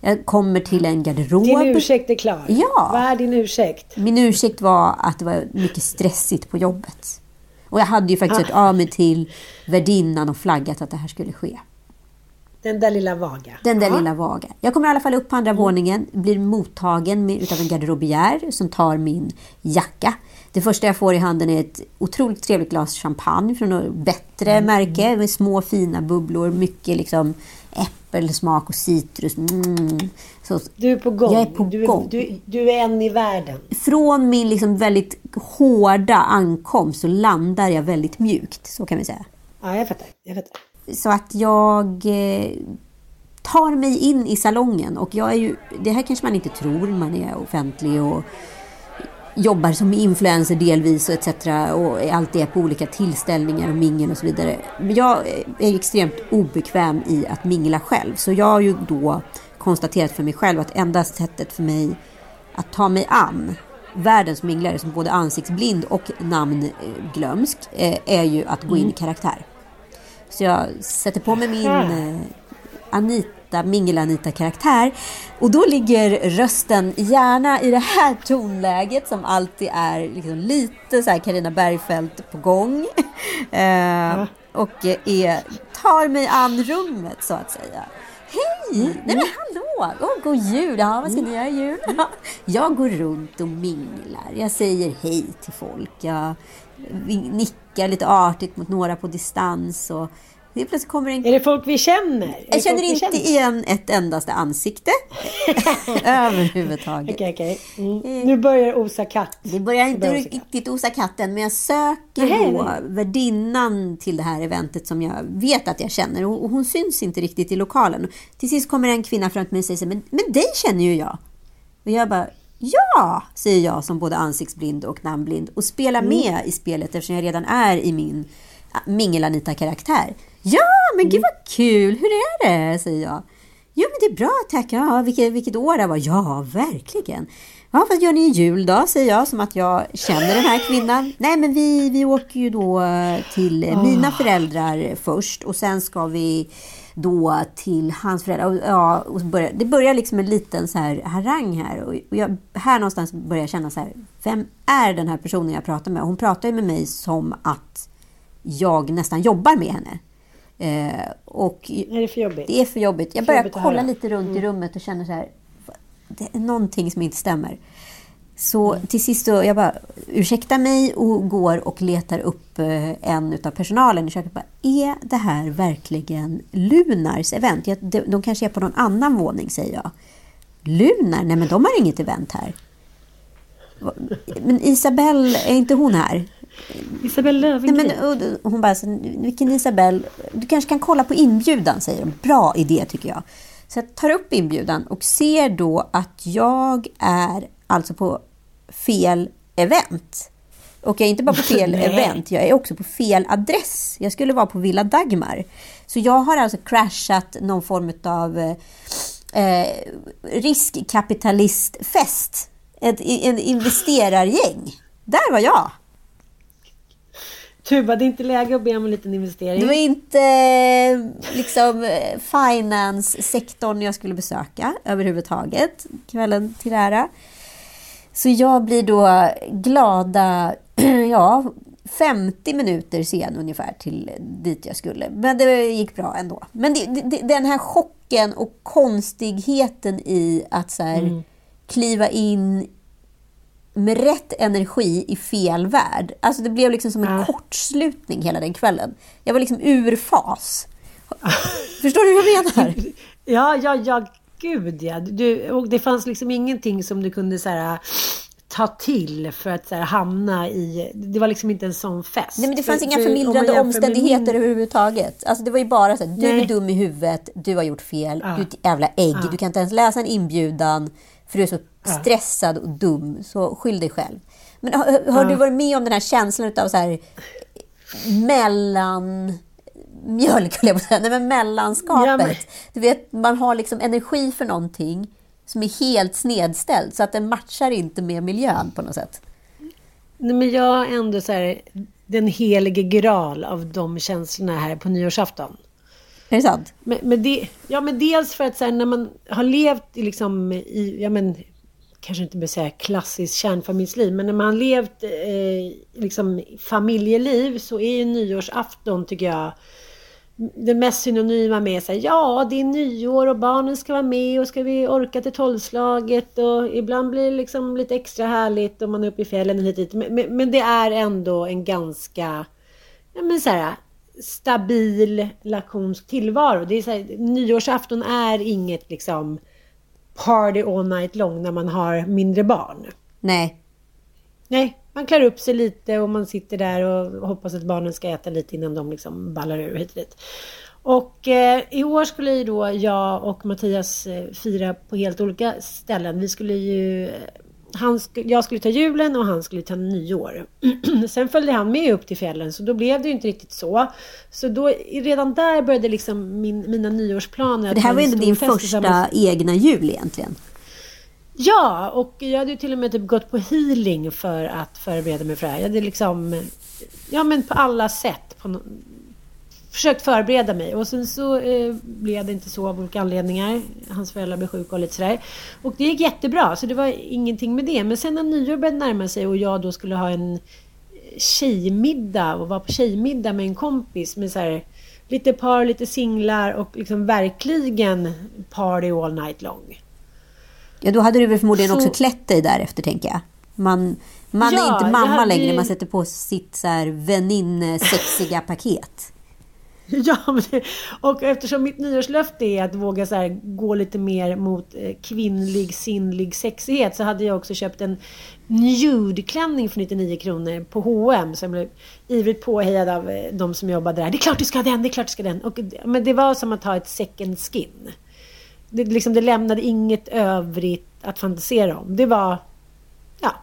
Jag kommer till en garderob. Din ursäkt är klar. Ja. Vad är din ursäkt? Min ursäkt var att det var mycket stressigt på jobbet. Och jag hade ju faktiskt ah. hört av mig till värdinnan och flaggat att det här skulle ske. Den där lilla vaga. Den där Ja. lilla vaga. Jag kommer i alla fall upp på andra våningen, blir mottagen med, utav en garderobiär som tar min jacka. Det första jag får i handen är ett otroligt trevligt glas champagne från något bättre märke med små fina bubblor, mycket liksom äppelsmak och citrus. Mm. Så, Du är på gång. Jag är på du, gång. Du, du är en i världen. från min liksom väldigt hårda ankomst så landar jag väldigt mjukt, så kan vi säga. Ja, jag fattar. Jag fattar. Så att jag eh, tar mig in i salongen och jag är ju, det här kanske man inte tror, man är offentlig och jobbar som influencer delvis och etc. och alltid är på olika tillställningar och mingel och så vidare. Men jag är extremt obekväm i att mingla själv. Så jag har ju då konstaterat för mig själv att enda sättet för mig att ta mig an världens minglare som både ansiktsblind och namnglömsk eh, är ju att gå in i karaktär. Så jag sätter på mig min eh, Anita, mingel-Anita-karaktär. Och då ligger rösten gärna i det här tonläget som alltid är liksom lite så här Carina Bergfeldt på gång. Eh, och är, tar mig an rummet så att säga. Hej! Nej men hallå! Oh, god jul! Ja, vad ska ni göra i jul? Jag går runt och minglar. Jag säger hej till folk. Jag nickar lite artigt mot några på distans. Och det plötsligt kommer en Är det folk vi känner? Är jag känner inte igen ett endaste ansikte överhuvudtaget. Okej, okej. Mm. Nu börjar osa katt. Det börjar inte börjar osa riktigt osa katten, men jag söker Nej, då nej. värdinnan till det här eventet som jag vet att jag känner och hon syns inte riktigt i lokalen. Till sist kommer en kvinna fram till mig och säger men, men dig känner ju jag. Och jag bara, ja, säger jag som både ansiktsblind och namnblind och spelar med i spelet eftersom jag redan är i min mingel-Anita-karaktär. Ja, men gud vad kul, hur är det? säger jag. Jo, men det är bra tack. Ja, vilket, vilket år det var. Ja, verkligen. Ja, vad gör ni i jul då? säger jag som att jag känner den här kvinnan. Nej, men vi, vi åker ju då till mina föräldrar först och sen ska vi då till hans föräldrar. Ja, och börjar, det börjar liksom en liten så här harang här. Och jag, här någonstans börjar jag känna så här, vem är den här personen jag pratar med? Hon pratar ju med mig som att jag nästan jobbar med henne. Eh, och Är det för jobbigt? det är för jobbigt. Jag börjar jobbigt kolla lite runt i rummet och känner så här. Det är någonting som inte stämmer. Så till sist så jag bara ursäktar mig och går och letar upp eh, en utav personalen i köket. Bara, är det här verkligen Lunars event? Jag- de, de kanske är på någon annan våning, säger jag. Lunar? Nej, men de har inget event här. Men Isabelle, är inte hon här? Isabelle Nej, Löwengrip. men, och, och hon bara, så, vilken Isabel, du kanske kan kolla på inbjudan, säger de. Bra idé tycker jag. Så jag tar upp inbjudan och ser då att jag är alltså på fel event. Och jag är inte bara på fel Nej. event, jag är också på fel adress. Jag skulle vara på Villa Dagmar. Så jag har alltså crashat någon form av eh, riskkapitalistfest. Ett, en investerargäng. Där var jag. Tuba, det är inte läge att be om en liten investering. Det var inte eh, liksom eh, finance-sektorn jag skulle besöka överhuvudtaget, kvällen till ära. Så jag blir då glada, ja, 50 minuter sen ungefär till dit jag skulle. Men det gick bra ändå. Men det, det, den här chocken och konstigheten i att så här, kliva in med rätt energi i fel värld. Alltså det blev liksom som en Ja. kortslutning hela den kvällen. Jag var liksom ur fas. Förstår du hur jag menar? Ja, ja, ja, gud ja. Du, och det fanns liksom ingenting som du kunde så här, ta till för att så här, hamna i... Det var liksom inte en sån fest. Nej, men det fanns För- inga för förmildrande med omständigheter min- överhuvudtaget. Alltså det var ju bara så här, du är Nej. dum i huvudet, du har gjort fel, Ja. du är ett jävla ägg, du kan inte ens läsa en inbjudan för du är så stressad och dum, så skyll dig själv. Men har, har du varit med om den här känslan av så här mellan mjölk, jag på säga. Nej, men mellanskapet. Ja, men- Du vet, man har liksom energi för någonting som är helt snedställd, så att den matchar inte med miljön på något sätt. Nej, men jag är ändå så här, den helige graal av de känslorna här på nyårsafton. Är det sant? Men, men det, ja, men dels för att så här, när man har levt i, liksom, i ja, men, kanske inte behöver säga klassiskt kärnfamiljsliv, men när man har levt eh, liksom, familjeliv så är ju nyårsafton, tycker jag, det mest synonyma med så här, ja det är nyår och barnen ska vara med och ska vi orka till tolvslaget och ibland blir det liksom lite extra härligt om man är uppe i fjällen och hit dit. Men, men, men det är ändå en ganska, ja men så här, stabil lakonsk tillvaro. Det är så här, nyårsafton är inget liksom party all night long när man har mindre barn. Nej. Nej, man klär upp sig lite och man sitter där och hoppas att barnen ska äta lite innan de liksom ballar ur hit och dit. Och eh, i år skulle ju då jag och Mattias eh, fira på helt olika ställen. Vi skulle ju... Han sk jag skulle ta julen och han skulle ta nyår. Sen följde han med upp till fjällen så då blev det ju inte riktigt så. Så då redan där började liksom min, mina nyårsplaner. För det här var ju ändå din första egna jul egentligen. Ja, och jag hade ju till och med typ gått på healing för att förbereda mig för det här. Jag hade liksom, ja men på alla sätt på försökt förbereda mig. Och sen så eh, blev det inte så av olika anledningar. Hans föräldrar blev sjuka och lite sådär. Och det gick jättebra, så det var ingenting med det. Men sen när nyår började närma sig och jag då skulle ha en tjejmiddag och vara på tjejmiddag med en kompis med så här, lite par, lite singlar och liksom verkligen party all night long. Ja, då hade du väl förmodligen så... också klätt dig därefter, tänker jag. Man, man ja, är inte mamma hade... längre, man sätter på sitt så här väninne-sexiga paket. Ja, det, och eftersom mitt nyårslöfte är att våga så här, gå lite mer mot eh, kvinnlig, sinnlig sexighet så hade jag också köpt en nude-klänning för 99 kronor på H&M som blev ivrigt påhejad av eh, de som jobbade där. Det är klart du ska ha den, det är klart du ska ha den. Och, men det var som att ha ett second skin det, liksom, det lämnade inget övrigt att fantisera om. Det var, ja,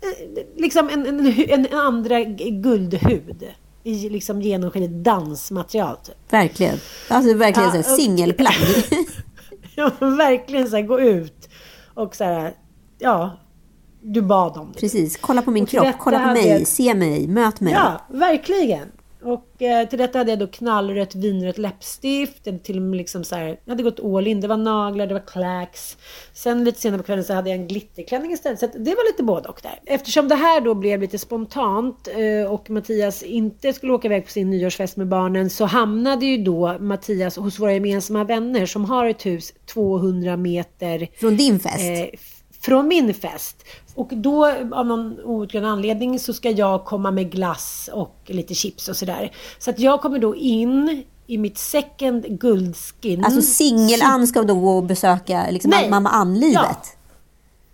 eh, liksom en, en, en, en andra guldhud i liksom genomskinligt dansmaterial. Typ. Verkligen. Alltså verkligen ja, singelplagg. ja, verkligen så här, gå ut och så här, ja, du bad om det. Precis, kolla på min kropp, kolla på mig, jag... se mig, möt mig. Ja, verkligen. Och eh, till detta hade jag då knallrött vinrött läppstift. Jag hade till och med liksom så här, jag hade gått all in. Det var naglar, det var clacks. Sen lite senare på kvällen så hade jag en glitterklänning istället. Så det var lite både och där. Eftersom det här då blev lite spontant eh, och Mattias inte skulle åka iväg på sin nyårsfest med barnen så hamnade ju då Mattias hos våra gemensamma vänner som har ett hus 200 meter från din fest. Eh, från min fest. Och då av någon outgrundlig anledning så ska jag komma med glass och lite chips och sådär. Så att jag kommer då in i mitt second guldskin. Alltså singel-Ann ska då gå och besöka liksom mamma Ann-livet? Ja.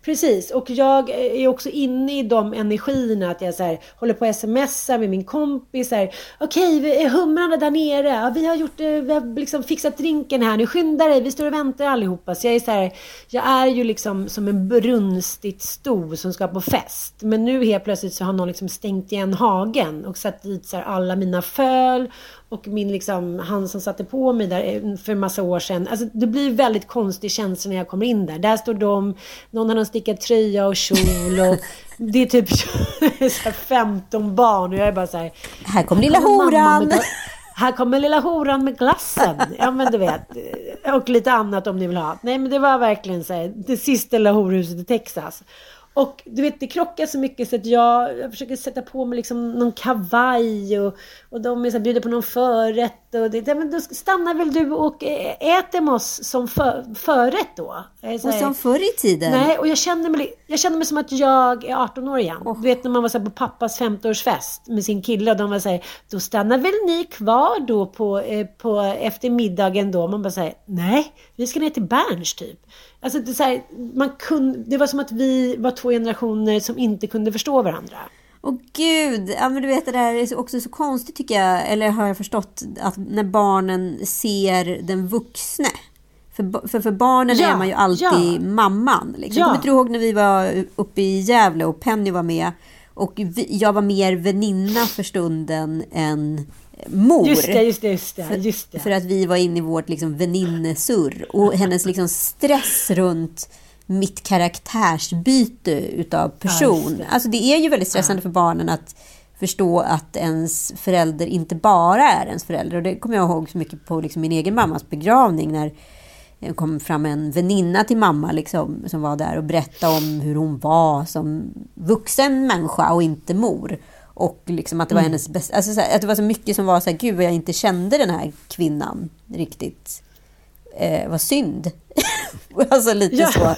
Precis, och jag är också inne i de energierna att jag så här, håller på att smsa med min kompis. Okej, okay, humrarna där nere. Ja, vi har, gjort, eh, vi har liksom fixat drinken här. Nu skynda dig, vi står och väntar allihopa. Så jag är så här, jag är ju liksom som en brunstigt sto som ska på fest. Men nu helt plötsligt så har någon liksom stängt igen hagen och satt dit så här, alla mina föl och min liksom, han som satte på mig där eh, för massa år sedan. Alltså det blir väldigt konstig känsla när jag kommer in där. Där står de, någon har en stickad tröja och kjol och det är typ 15 barn och jag är bara så här. Här kommer lilla horan! Här kommer lilla horan med glassen. Ja men du vet. Och lite annat om ni vill ha. Nej men det var verkligen så här, det sista lilla horhuset i Texas. Och du vet, det krockar så mycket så att jag, jag försöker sätta på mig liksom någon kavaj och, och de är så här, bjuder på någon förrätt. Och det, men då stannar väl du och äter med oss som för, förrätt då? och som förr i tiden? Nej, och jag känner mig, jag känner mig som att jag är 18 år igen. Oh. Du vet när man var så på pappas 50-årsfest med sin kille och de var så här, då stannar väl ni kvar då på, eh, på eftermiddagen då? Man bara säger nej, vi ska ner till Berns typ. Alltså det, så här, man kunde, det var som att vi var två generationer som inte kunde förstå varandra. Åh gud, ja, men du vet det där är också så konstigt tycker jag, eller har jag förstått, att när barnen ser den vuxne. För, för, för barnen ja, är man ju alltid ja. mamman. Liksom. Ja. Kommer du ihåg när vi var uppe i Gävle och Penny var med? Och vi, jag var mer väninna för stunden än mor. Just det, just det, just det. Just det. För, att vi var inne i vårt liksom, väninnesurr. Och hennes liksom, stress runt mitt karaktärsbyte utav person. Ja, det. Alltså det är ju väldigt stressande ja. för barnen att förstå att ens förälder inte bara är ens förälder. Och det kommer jag ihåg så mycket på liksom min egen mammas begravning när det kom fram en väninna till mamma liksom, som var där och berättade om hur hon var som vuxen människa och inte mor. Och liksom att det var Mm. hennes bästa... Alltså så här, att det var så mycket som var så här, gud vad jag inte kände den här kvinnan riktigt. Eh, vad synd. alltså lite Ja. så.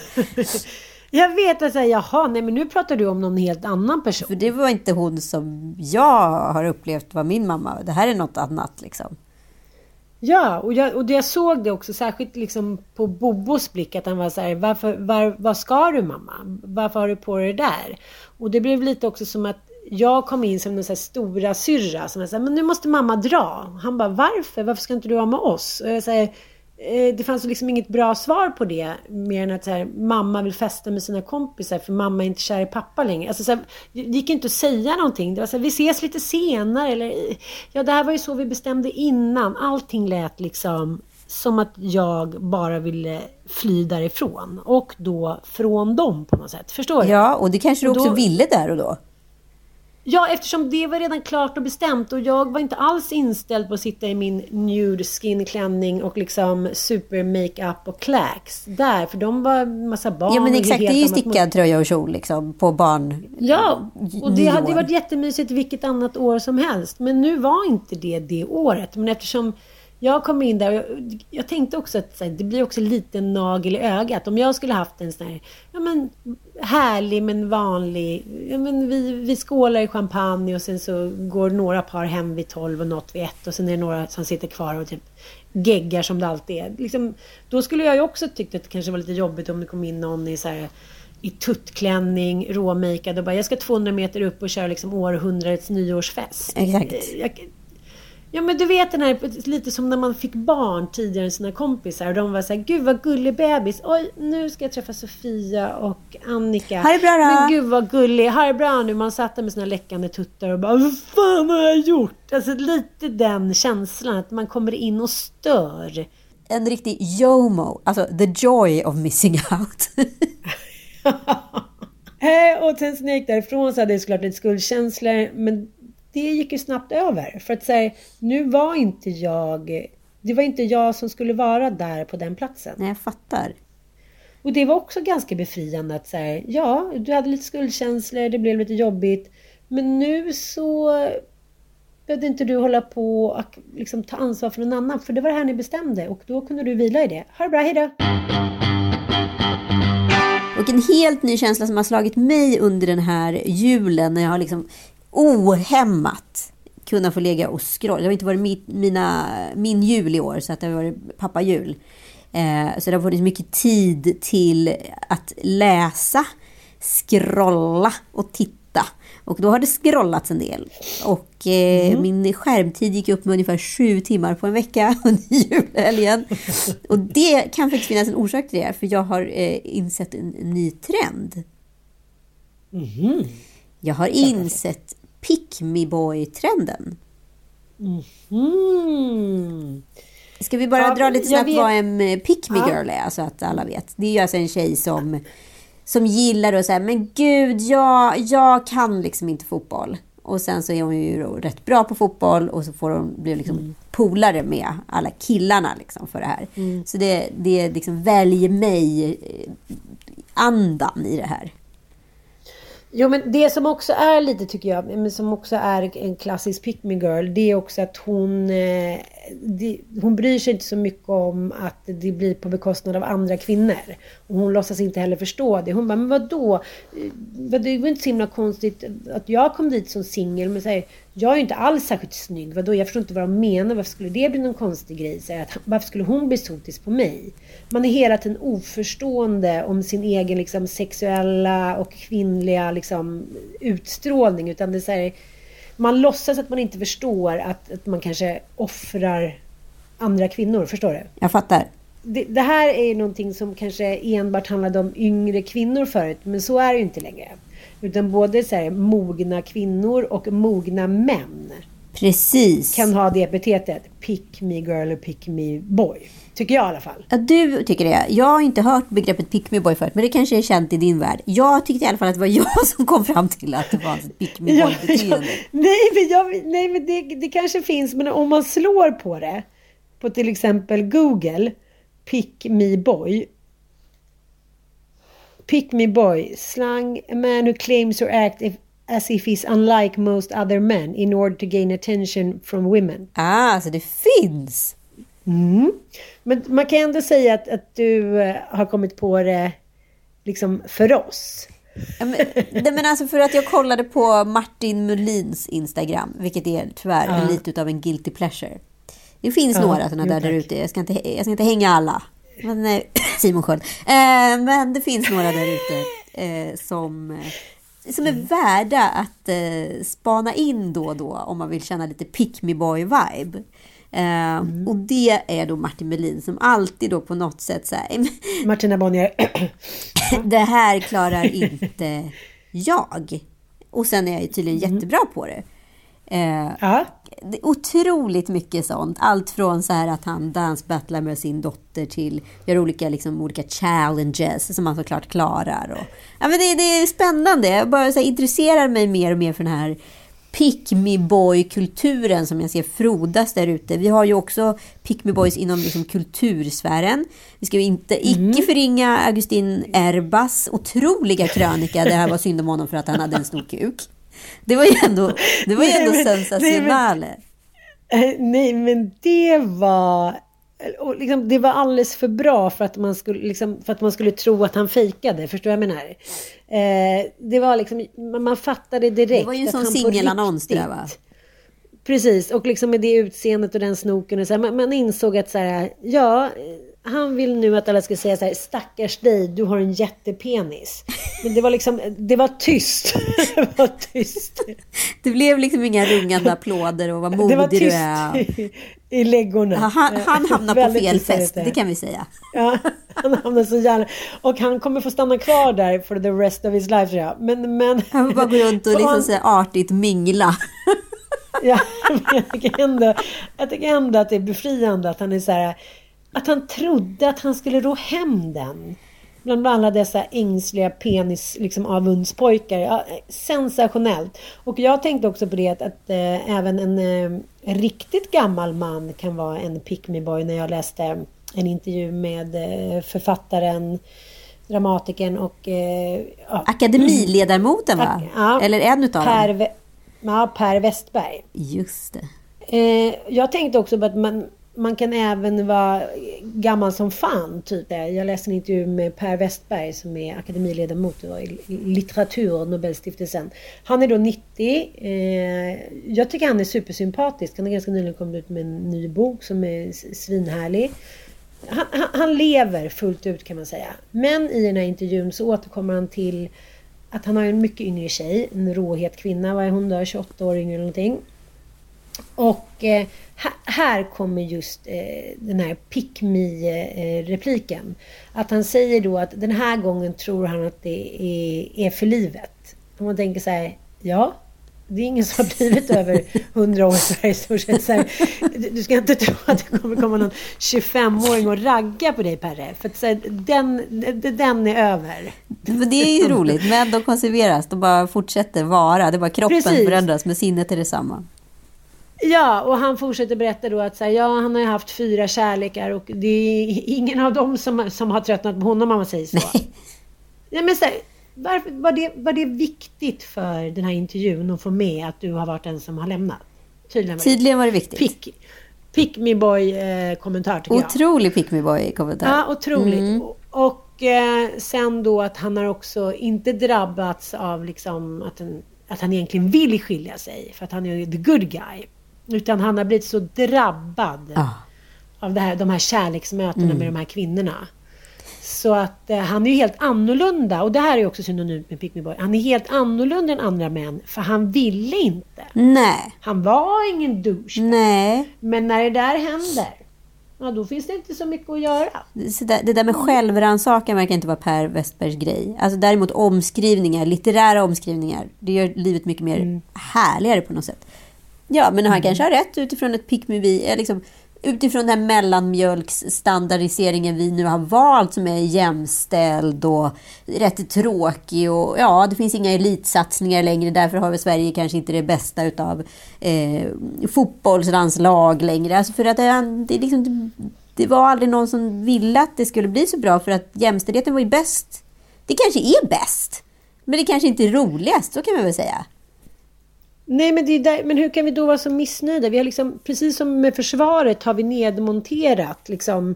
Jag vet att säga, jaha, nej men nu pratar du om någon helt annan person. För det var inte hon som jag har upplevt var min mamma. Det här är något annat liksom. Ja, och jag, och jag såg det också särskilt liksom på Bobos blick att han var så här, varför, var, vad ska du mamma? Varför har du på dig det där? Och det blev lite också som att jag kom in som den så här stora syrra som var så här, men nu måste mamma dra. Han bara, varför? Varför ska inte du vara med oss? Och jag säger, det fanns liksom inget bra svar på det. Mer än att så här, mamma vill festa med sina kompisar för mamma är inte kär i pappa längre. Alltså, så här, det gick inte att säga någonting. Det var så här, vi ses lite senare. Eller, ja, det här var ju så vi bestämde innan. Allting lät liksom som att jag bara ville fly därifrån. Och då från dem på något sätt. Förstår du? Ja, och det kanske du också då- ville där och då. Ja, eftersom det var redan klart och bestämt och jag var inte alls inställd på att sitta i min nude skin klänning och liksom super makeup och clacks där, för de var massa barn. Ja men exakt, det är ju stickad tröja och kjol liksom på barn. Ja, och det hade ju varit jättemysigt vilket annat år som helst. Men nu var inte det det året. Men eftersom jag kom in där, och jag, jag tänkte också att här, det blir också lite nagel i ögat. Om jag skulle haft en sån här, ja men härlig men vanlig, ja men vi, vi skålar i champagne och sen så går några par hem vid tolv och något vid ett och sen är det några som sitter kvar och typ geggar som det alltid är. Liksom, då skulle jag ju också tyckt att det kanske var lite jobbigt om det kom in någon i så här i tuttklänning, råmakead och bara jag ska 200 meter upp och köra liksom århundradets nyårsfest. Exakt. Eh, Jag, ja men du vet den här, lite som när man fick barn tidigare än sina kompisar och de var så här, gud vad gullig bebis. Oj, nu ska jag träffa Sofia och Annika. Ha det bra då." Men gud vad gullig, ha det bra nu. Man satt där med sina läckande tuttar och bara, vad fan har jag gjort? Alltså lite den känslan att man kommer in och stör. En riktig JOMO, alltså the joy of missing out. Och sen när jag gick därifrån så hade jag såklart lite skuldkänslor. Men det gick ju snabbt över. För att säga, nu var inte jag... Det var inte jag som skulle vara där på den platsen. Nej, jag fattar. Och det var också ganska befriande att säga, ja, du hade lite skuldkänslor, det blev lite jobbigt. Men nu så behövde inte du hålla på och liksom ta ansvar för någon annan. För det var det här ni bestämde och då kunde du vila i det. Ha det bra, hejdå! Och en helt ny känsla som har slagit mig under den här julen när jag har liksom ohämmat kunnat få ligga och scrolla. Det har inte varit min, mina, min jul i år så att det har varit pappajul. Eh, så det har funnits mycket tid till att läsa, scrolla och titta. Och då har det scrollats en del. Och eh, min skärmtid gick upp med ungefär sju timmar på en vecka under julhelgen. Och det kan faktiskt finnas en orsak till det, för jag har eh, insett en, ny trend. Jag har insett pick me boy-trenden. Mm. Ska vi bara Ja, dra lite snabbt vet- vad en eh, pick me Ja. girl är, så att alla vet. Det är ju alltså en tjej som, som gillar att säga, men gud, jag, jag kan liksom inte fotboll. Och sen så är hon ju rätt bra på fotboll och så får hon bli liksom Mm. polare med alla killarna liksom för det här. Så det, det är liksom välj mig-andan i det här. Jo men det som också är lite tycker jag, men som också är en klassisk pick me girl, det är också att hon, eh, det, hon bryr sig inte så mycket om att det blir på bekostnad av andra kvinnor. Och hon låtsas inte heller förstå det. Hon bara, men vadå? Eh, det var inte så himla konstigt att jag kom dit som singel, men säger jag är ju inte alls särskilt snygg. Vadå? Jag förstår inte vad de menar. Varför skulle det bli någon konstig grej? Så att, varför skulle hon bli sotis på mig? Man är hela tiden oförstående om sin egen liksom, sexuella och kvinnliga liksom, utstrålning. Utan det är så här, man låtsas att man inte förstår att, att man kanske offrar andra kvinnor. Förstår du? Jag fattar. Det, det här är ju någonting som kanske enbart handlade om yngre kvinnor förut, men så är det ju inte längre. Utan både så här, mogna kvinnor och mogna män Precis. kan ha det epitetet. Pick me girl och pick me boy. Tycker jag i alla fall. Ja, du tycker det. Jag har inte hört begreppet pick me boy förut, men det kanske är känt i din värld. Jag tyckte i alla fall att det var jag som kom fram till att det var ett pick me Ja, boy beteende. ja. nej, men, jag, nej, men det, det kanske finns, men om man slår på det på till exempel Google, pick me boy. Pick me boy, slang, a man who claims or act if, as if he's unlike most other men in order to gain attention from women. Ah, alltså det finns! Mm. Men man kan ändå säga att, att du eh, har kommit på det liksom för oss. Ja, men, nej, men alltså för att jag kollade på Martin Mulins Instagram, vilket är tyvärr Ja. lite av en guilty pleasure. Det finns Ja, några sådana där, ute. Jag ska, inte, jag ska inte hänga alla. Men, eh, Simon Sköld. Eh, men det finns några där ute eh, som, eh, som är värda att eh, spana in då och då om man vill känna lite pick me boy vibe. Eh, Och det är då Martin Melin som alltid då på något sätt här, Martina Bonnier. det här klarar inte jag. Och sen är jag ju tydligen jättebra på det. Eh, ja. Otroligt mycket sånt. Allt från så här att han dansbattlar med sin dotter till gör olika, liksom, olika challenges som han såklart klarar. Och, ja, men det, det är spännande. Jag bara så här, intresserar mig mer och mer för den här pick me boy-kulturen som jag ser frodas där ute. Vi har ju också pick me boys inom liksom kultursfären. Vi ska ju inte icke förringa Augustin Erbas otroliga krönika där det var synd om honom för att han hade en stor kuk. Det var ju ändå, det var ju Nej, ändå men- sensationellt. Eh, Nej, men det var... Och liksom, det var alldeles för bra för att, man skulle, liksom, för att man skulle tro att han fejkade. Förstår du vad jag menar? Eh, det var liksom, man- fattade direkt Det var ju en sån singelannons det där, va? Precis, och liksom med det utseendet och den snoken. Och så här, man, man insåg att så här, ja, han vill nu att alla ska säga så här, stackars dig, du har en jättepenis. Men det var liksom, det var tyst. det var tyst. Det blev liksom inga rungande applåder och vad Det var modig du tyst är. i, i läggorna. Ja, Han, han hamnar på fel tyst fest, det kan vi säga. Ja, han hamnar så gärna. Och han kommer få stanna kvar där for the rest of his life tror jag. Men, men... Han får bara gå runt och liksom så artigt mingla. Ja, men jag tycker, ändå, jag tycker ändå att det är befriande att han är så här... Att han trodde att han skulle ro hem den. Bland alla dessa ängsliga penis, liksom avundspojkar. Ja, sensationellt. Och jag tänkte också på det att, att eh, även en eh, riktigt gammal man kan vara en pick me boy när jag läste en intervju med eh, författaren, dramatikern och eh, ja, Akademiledarmoten va? Ja, Eller en utav per, dem. Ja, Per Westberg. Just det. Eh, jag tänkte också på att man, man kan även vara gammal som fan. Typ. Jag läste en intervju med Per Westberg som är akademiledamot i litteratur, Nobelstiftelsen. Han är då 90. Eh, jag tycker han är supersympatisk. Han har ganska nyligen kommit ut med en ny bok som är svinhärlig. Han, han, han lever fullt ut kan man säga. Men i den här intervjun så återkommer han till att han har en mycket yngre tjej, en råhet kvinna. Vad är hon då? 28 år yngre eller någonting. Och eh, här, kommer just eh, den här pick me-repliken. Att han säger då att den här gången tror han att det är, är för livet. Och man tänker så här, ja, det är ingen som har blivit över 100 år i stort sett. Så här, du- du ska inte tro att det kommer komma någon 25-åring och ragga på dig Perre. För att, så här, den, den är över. Men det är ju roligt. Men de konserveras. De bara fortsätter vara. Det är bara kroppen Precis. förändras, men sinnet är detsamma. Ja, och han fortsätter berätta då att så här, ja, han har ju haft fyra kärlekar och det är ingen av dem som, som har tröttnat på honom om man säger så. Ja, men så här, varför, var, det, var det viktigt för den här intervjun att få med att du har varit den som har lämnat? Tydligen var det. Tydligen var det viktigt. Pick, pick me boy eh, kommentar tycker jag. Otrolig pick me boy kommentar. Ja, otroligt. Mm. Och, och eh, sen då att han har också inte drabbats av liksom att, en, att han egentligen vill skilja sig. För att han är the good guy. Utan han har blivit så drabbad Ja. av det här, de här kärleksmötena Mm. med de här kvinnorna. Så att eh, han är ju helt annorlunda. Och det här är ju också synonymt med Pick Me Boy. Han är helt annorlunda än andra män. För han ville inte. Nej. Han var ingen douche. Nej. Men när det där händer. Ja, då finns det inte så mycket att göra. Så där, det där med självrannsakan verkar inte vara Per Westbergs grej. Alltså däremot omskrivningar, litterära omskrivningar, det gör livet mycket mer Mm. härligare på något sätt. Ja, men han kanske har rätt utifrån ett pick me eh, liksom, utifrån den mellanmjölksstandardiseringen vi nu har valt som är jämställd och rätt tråkig och ja, det finns inga elitsatsningar längre. Därför har Sverige kanske inte det bästa utav eh, fotbollslandslag längre. Alltså för att det, det, liksom, det var aldrig någon som ville att det skulle bli så bra för att jämställdheten var ju bäst. Det kanske är bäst, men det kanske inte är roligast, så kan man väl säga. Nej, men, det är där, men hur kan vi då vara så missnöjda? Vi har liksom, precis som med försvaret har vi nedmonterat liksom,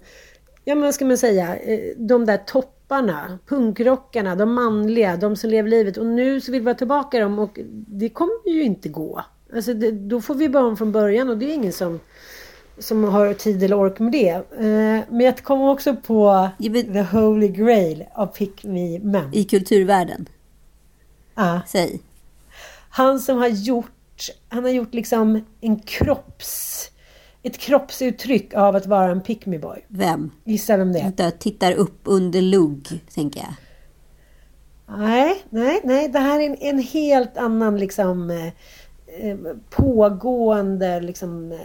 ja men vad ska man säga, eh, de där topparna, punkrockarna, de manliga, de som lever livet. Och nu så vill vi ha tillbaka dem och det kommer ju inte gå. Alltså det, då får vi börja om från början och det är ingen som, som har tid eller ork med det. Eh, Men jag kommer också på Ja, men- the holy grail av Pick Me Men. I kulturvärlden. Ja. Säg. Han som har gjort, han har gjort liksom en kropps, ett kroppsuttryck av att vara en pick me boy. Vem? Gissa vem det är? Vänta, tittar upp under lugg, tänker jag. Nej, nej, nej. Det här är en, en helt annan liksom eh, eh, pågående liksom eh,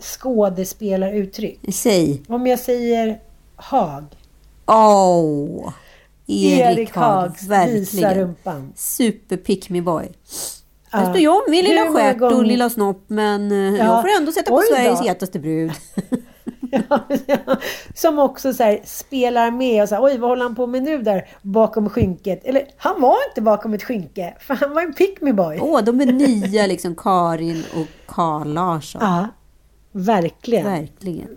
skådespelaruttryck. Säg. Om jag säger Haag. Åh! Erik, Erik Haag, Haags Visa rumpan. Super pick me boy. Ja. står jag med lilla Hur många stjärt och gånger- lilla snopp men eh, Ja. jag får ändå sätta på Oj då. Sveriges hetaste brud. Som också så här, spelar med och så här, oj vad håller han på med nu där bakom skynket? Eller han var inte bakom ett skynke, för han var en pick me boy. Åh, de är nya liksom Karin och Carl Larsson. Ja, verkligen. Verkligen.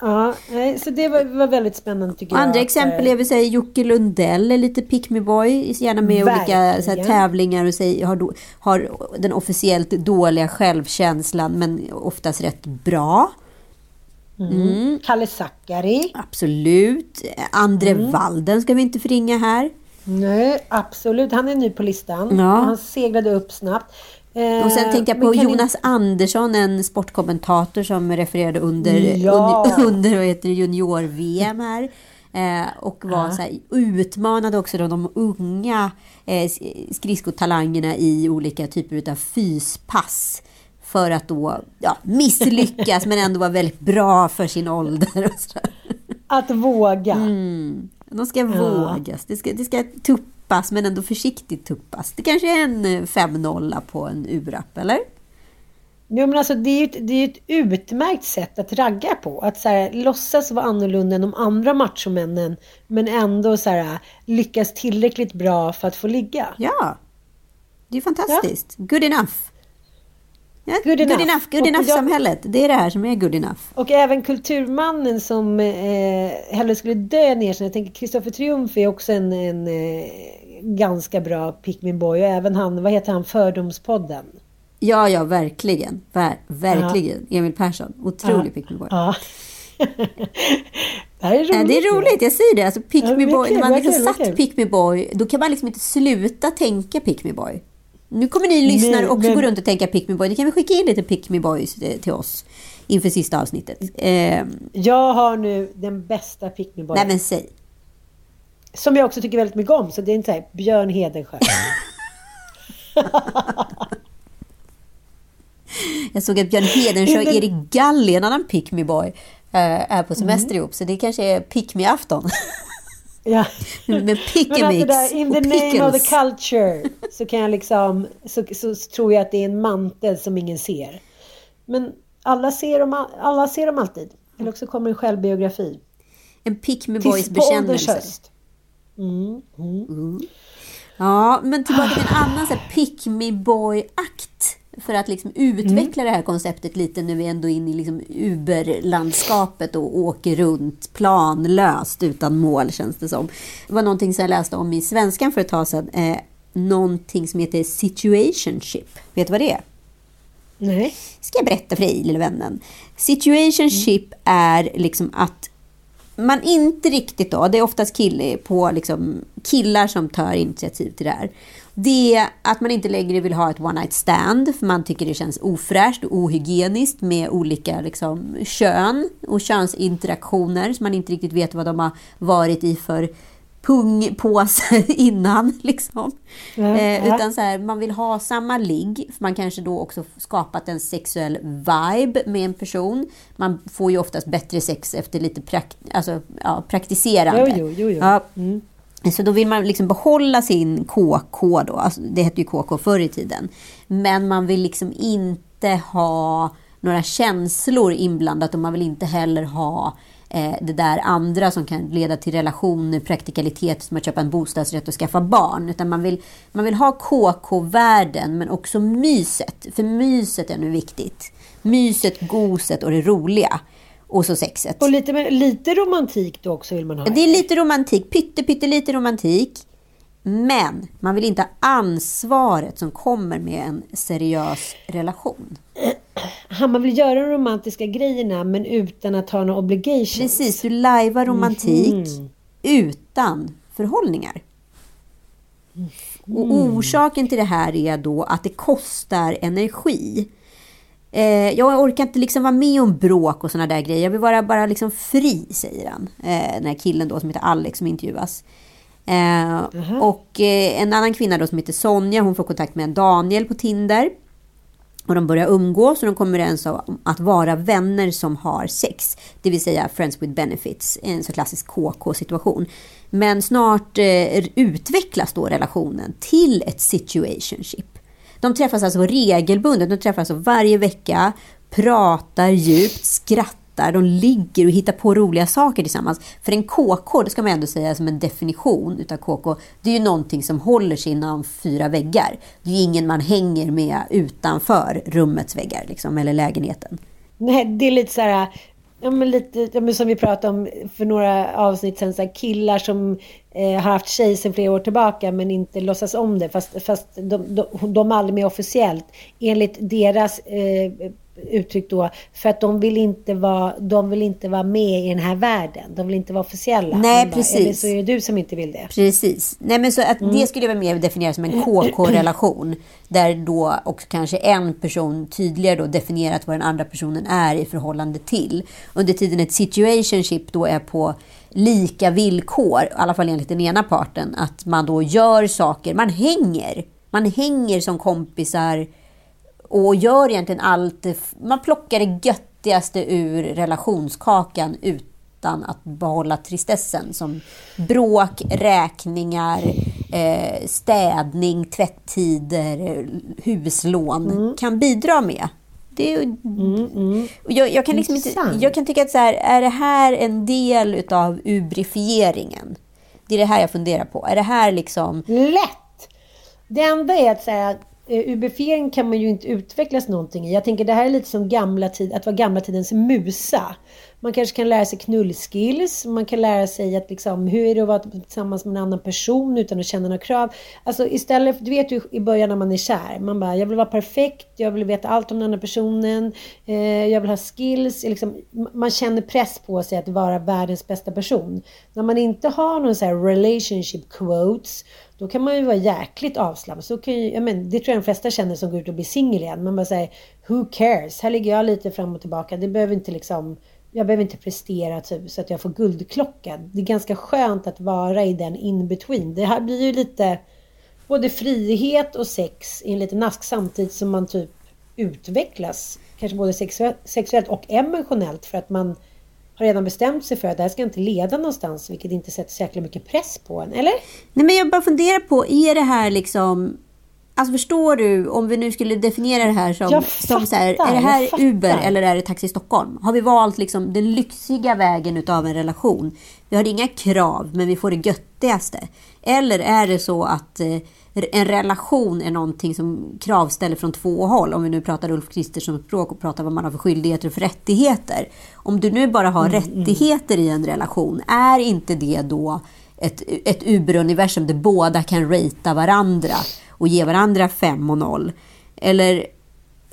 Ja, nej, så det var, var väldigt spännande tycker jag. andra exempel eh, är väl säga Jocke Lundell är lite pick me boy. Gärna med i olika här, Verkligen. tävlingar och säger, har, då, har den officiellt dåliga självkänslan men oftast rätt bra. mm. Kalle Zackari. Absolut. Andre Mm. Walden ska vi inte förringa här. Nej, absolut. Han är ny på listan. Ja. Han seglade upp snabbt. Eh, Och sen tänkte jag på kan ni- Jonas Andersson, en sportkommentator som refererade under, Ja. under, under vad heter det, junior-VM här. Eh, och var så här, utmanade också då de unga eh, skridskotalangerna i olika typer av fyspass. För att då ja, misslyckas men ändå vara väldigt bra för sin ålder. Och så där. Att våga. Mm. De ska vågas. Det ska, det ska tuppas men ändå försiktigt tuppas. Det kanske är en eh, 5-0 på en urap, eller? Jo, men alltså, det är ju ett, det är ett utmärkt sätt att ragga på. Att så här, låtsas vara annorlunda än de andra machomännen. Men ändå så här, lyckas tillräckligt bra för att få ligga. Ja, det är fantastiskt. Good enough. Ja, Good good enough. enough, good enough jag- samhället. Det är det här som är good enough. Och även kulturmannen som eh, hellre skulle dö ner sig. Jag tänker Kristoffer Triumf är också en, en eh, ganska bra pick me boy. Och även han, vad heter han, Fördomspodden. Ja, ja, verkligen. Ver, verkligen. Emil Persson. Otrolig pick me boy. Ja. det är roligt. Ja, det är roligt, jag säger det. Alltså, pick Ja, me boy. När man liksom satt pick me boy, då kan man liksom inte sluta tänka pick me boy. Nu kommer ni lyssnare Nej, också men- gå runt och tänka pick me boy. Ni kan väl skicka in lite pick me boys eh, till oss inför sista avsnittet. Eh, Jag har nu den bästa pick me boy. nej men säg. Som jag också tycker väldigt mycket om. Så det är inte så här, Björn Hedensjö. Jag såg att Björn Hedensjö och Erik Galli, en annan pick me boy, eh, är på semester Mm. ihop. Så det kanske är pick me afton ja. Med Men pick att det där, in the name of the culture så kan jag liksom, så, så tror jag att det är en mantel som ingen ser. Men alla ser dem, all- alla ser dem alltid. Eller också kommer en självbiografi. En pick me boys bekännelse. höst. Mm, mm. Ja, men tillbaka till en annan pick me boy-akt. För att liksom utveckla det här konceptet lite när vi ändå är inne i liksom Uber-landskapet och åker runt planlöst utan mål känns det som. Det var någonting som jag läste om i Svenskan för ett tag sedan. Eh, någonting som heter situationship. Vet du vad det är? Nej. ska jag berätta för dig, lilla vännen. Situationship är liksom att man inte riktigt då, det är oftast kill, på liksom killar som tar initiativ till det här. Det är att man inte längre vill ha ett one night stand, för man tycker det känns ofräscht och ohygieniskt med olika liksom, kön och könsinteraktioner, så man inte riktigt vet vad de har varit i för pungpåsar innan. Liksom. Ja, eh, ja. utan så här, man vill ha samma ligg, för man kanske då också skapat en sexuell vibe med en person. Man får ju oftast bättre sex efter lite prakt, alltså, ja, praktiserande. Jo, jo, jo, jo. Ja, Mm så då vill man liksom behålla sin KK då, alltså, det hette ju KK förr i tiden. Men man vill liksom inte ha några känslor inblandat och man vill inte heller ha eh, det där andra som kan leda till relationer, praktikalitet som att köpa en bostadsrätt och skaffa barn. Utan man vill, man vill ha KK-världen men också myset. För myset är nu viktigt. Myset, goset och det roliga. Och så sexet. Och lite, lite romantik då också vill man ha. Det är lite romantik, pytte, pytte lite romantik. Men man vill inte ha ansvaret som kommer med en seriös relation. Man vill göra de romantiska grejerna men utan att ha några obligations. Precis, du lajvar romantik mm. utan förhållningar. Mm. Och orsaken till det här är då att det kostar energi. Eh, jag orkar inte liksom vara med om bråk och såna där grejer. Jag vill vara bara liksom fri, säger han. Eh, den här killen då som heter Alex som intervjuas. Eh, och eh, en annan kvinna då som heter Sonja, hon får kontakt med Daniel på Tinder. Och de börjar umgås och de kommer överens om att vara vänner som har sex. Det vill säga friends with benefits, en så klassisk KK-situation. Men snart eh, utvecklas då relationen till ett situationship. De träffas alltså regelbundet, de träffas alltså varje vecka, pratar djupt, skrattar de ligger och hittar på roliga saker tillsammans. För en KK, det ska man ändå säga som en definition utav KK, det är ju någonting som håller sig inom fyra väggar. Det är ju ingen man hänger med utanför rummets väggar, liksom, eller lägenheten. Nej, det är lite så här, ja, men lite, ja, men som vi pratade om för några avsnitt sen, så här, killar som eh, har haft tjej sedan flera år tillbaka men inte låtsas om det, fast, fast de, de, de är aldrig med officiellt. Enligt deras eh, uttryck då, för att de vill inte vara, de vill inte vara med i den här världen. De vill inte vara officiella. Nej, bara, precis. Eller så är det du som inte vill det. Precis. Nej, men så att mm. det skulle jag mer definiera som en KK-relation. Där då också kanske en person tydligare då definierat vad den andra personen är i förhållande till. Under tiden ett situationship då är på lika villkor, i alla fall enligt den ena parten, att man då gör saker, man hänger. Man hänger som kompisar och gör egentligen allt. Man plockar det göttigaste ur relationskakan utan att behålla tristessen som bråk, räkningar, eh, städning, tvättider, huslån mm. kan bidra med. Det är, mm, mm. Jag, jag, kan liksom inte, jag kan tycka att så här, är det här en del av ubrifieringen? Det är det här jag funderar på. Är det här liksom... Lätt! Det enda är att säga eh, kan man ju inte utvecklas någonting i. Jag tänker det här är lite som gamla tid, att vara gamla tidens musa. Man kanske kan lära sig knullskills, man kan lära sig att liksom, hur är det att vara tillsammans med en annan person utan att känna några krav. Alltså istället, du vet ju i början när man är kär, man bara, jag vill vara perfekt, jag vill veta allt om den andra personen, eh, jag vill ha skills. Liksom, man känner press på sig att vara världens bästa person. När man inte har någon så här relationship quotes, då kan man ju vara jäkligt avslappnad. Så kan ju, jag men, det tror jag de flesta känner som går ut och blir singel igen. Man bara säger, who cares? Här ligger jag lite fram och tillbaka. Det behöver inte liksom jag behöver inte prestera typ, så att jag får guldklocka. Det är ganska skönt att vara i den in-between. Det här blir ju lite både frihet och sex i en liten ask samtidigt som man typ utvecklas. Kanske både sexuellt och emotionellt för att man har redan bestämt sig för att det här ska inte leda någonstans vilket inte sätter så jäkla mycket press på en, eller? Nej men jag bara funderar på, är det här liksom Alltså förstår du, om vi nu skulle definiera det här som, som så här, är det här Uber eller är det Taxi Stockholm? Har vi valt liksom den lyxiga vägen utav en relation? Vi har inga krav, men vi får det göttigaste. Eller är det så att eh, en relation är någonting som kravställer från två håll? Om vi nu pratar Ulf Kristersson språk och pratar vad man har för skyldigheter och för rättigheter. Om du nu bara har mm, mm. rättigheter mm. i en relation, är inte det då ett, ett Uber-universum där båda kan ratea varandra? och ge varandra fem och noll. Eller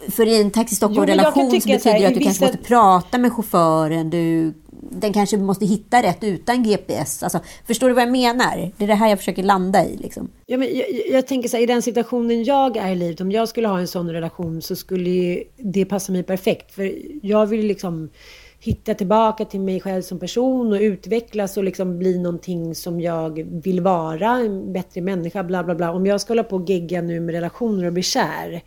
för i en Taxi Stockholm-relation så betyder det att du vissa... kanske måste prata med chauffören. Du, den kanske måste hitta rätt utan GPS. Alltså, förstår du vad jag menar? Det är det här jag försöker landa i. Liksom. Ja, men jag, jag tänker så här, i den situationen jag är i livet, om jag skulle ha en sån relation så skulle det passa mig perfekt. För jag vill liksom hitta tillbaka till mig själv som person och utvecklas och liksom bli någonting som jag vill vara, en bättre människa, bla bla bla. Om jag ska hålla på och gegga nu med relationer och bli kär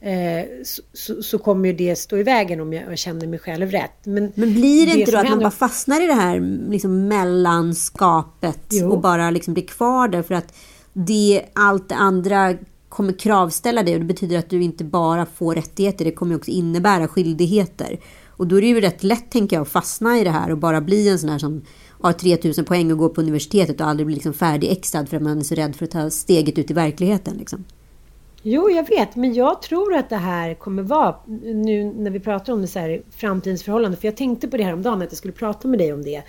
eh, så, så, så, kommer ju det stå i vägen om jag känner mig själv rätt. Men, Men blir det, det inte då att händer... man bara fastnar i det här liksom mellanskapet jo. och bara liksom blir kvar där för att det, allt det andra kommer kravställa dig och det betyder att du inte bara får rättigheter, det kommer också innebära skyldigheter. Och då är det ju rätt lätt, tänker jag, att fastna i det här och bara bli en sån här som har 3000 poäng och går på universitetet och aldrig blir liksom färdigexad för att man är så rädd för att ta steget ut i verkligheten. Liksom. Jo, jag vet, men jag tror att det här kommer vara, nu när vi pratar om det så här, framtidens förhållande, för jag tänkte på det här om dagen att jag skulle prata med dig om det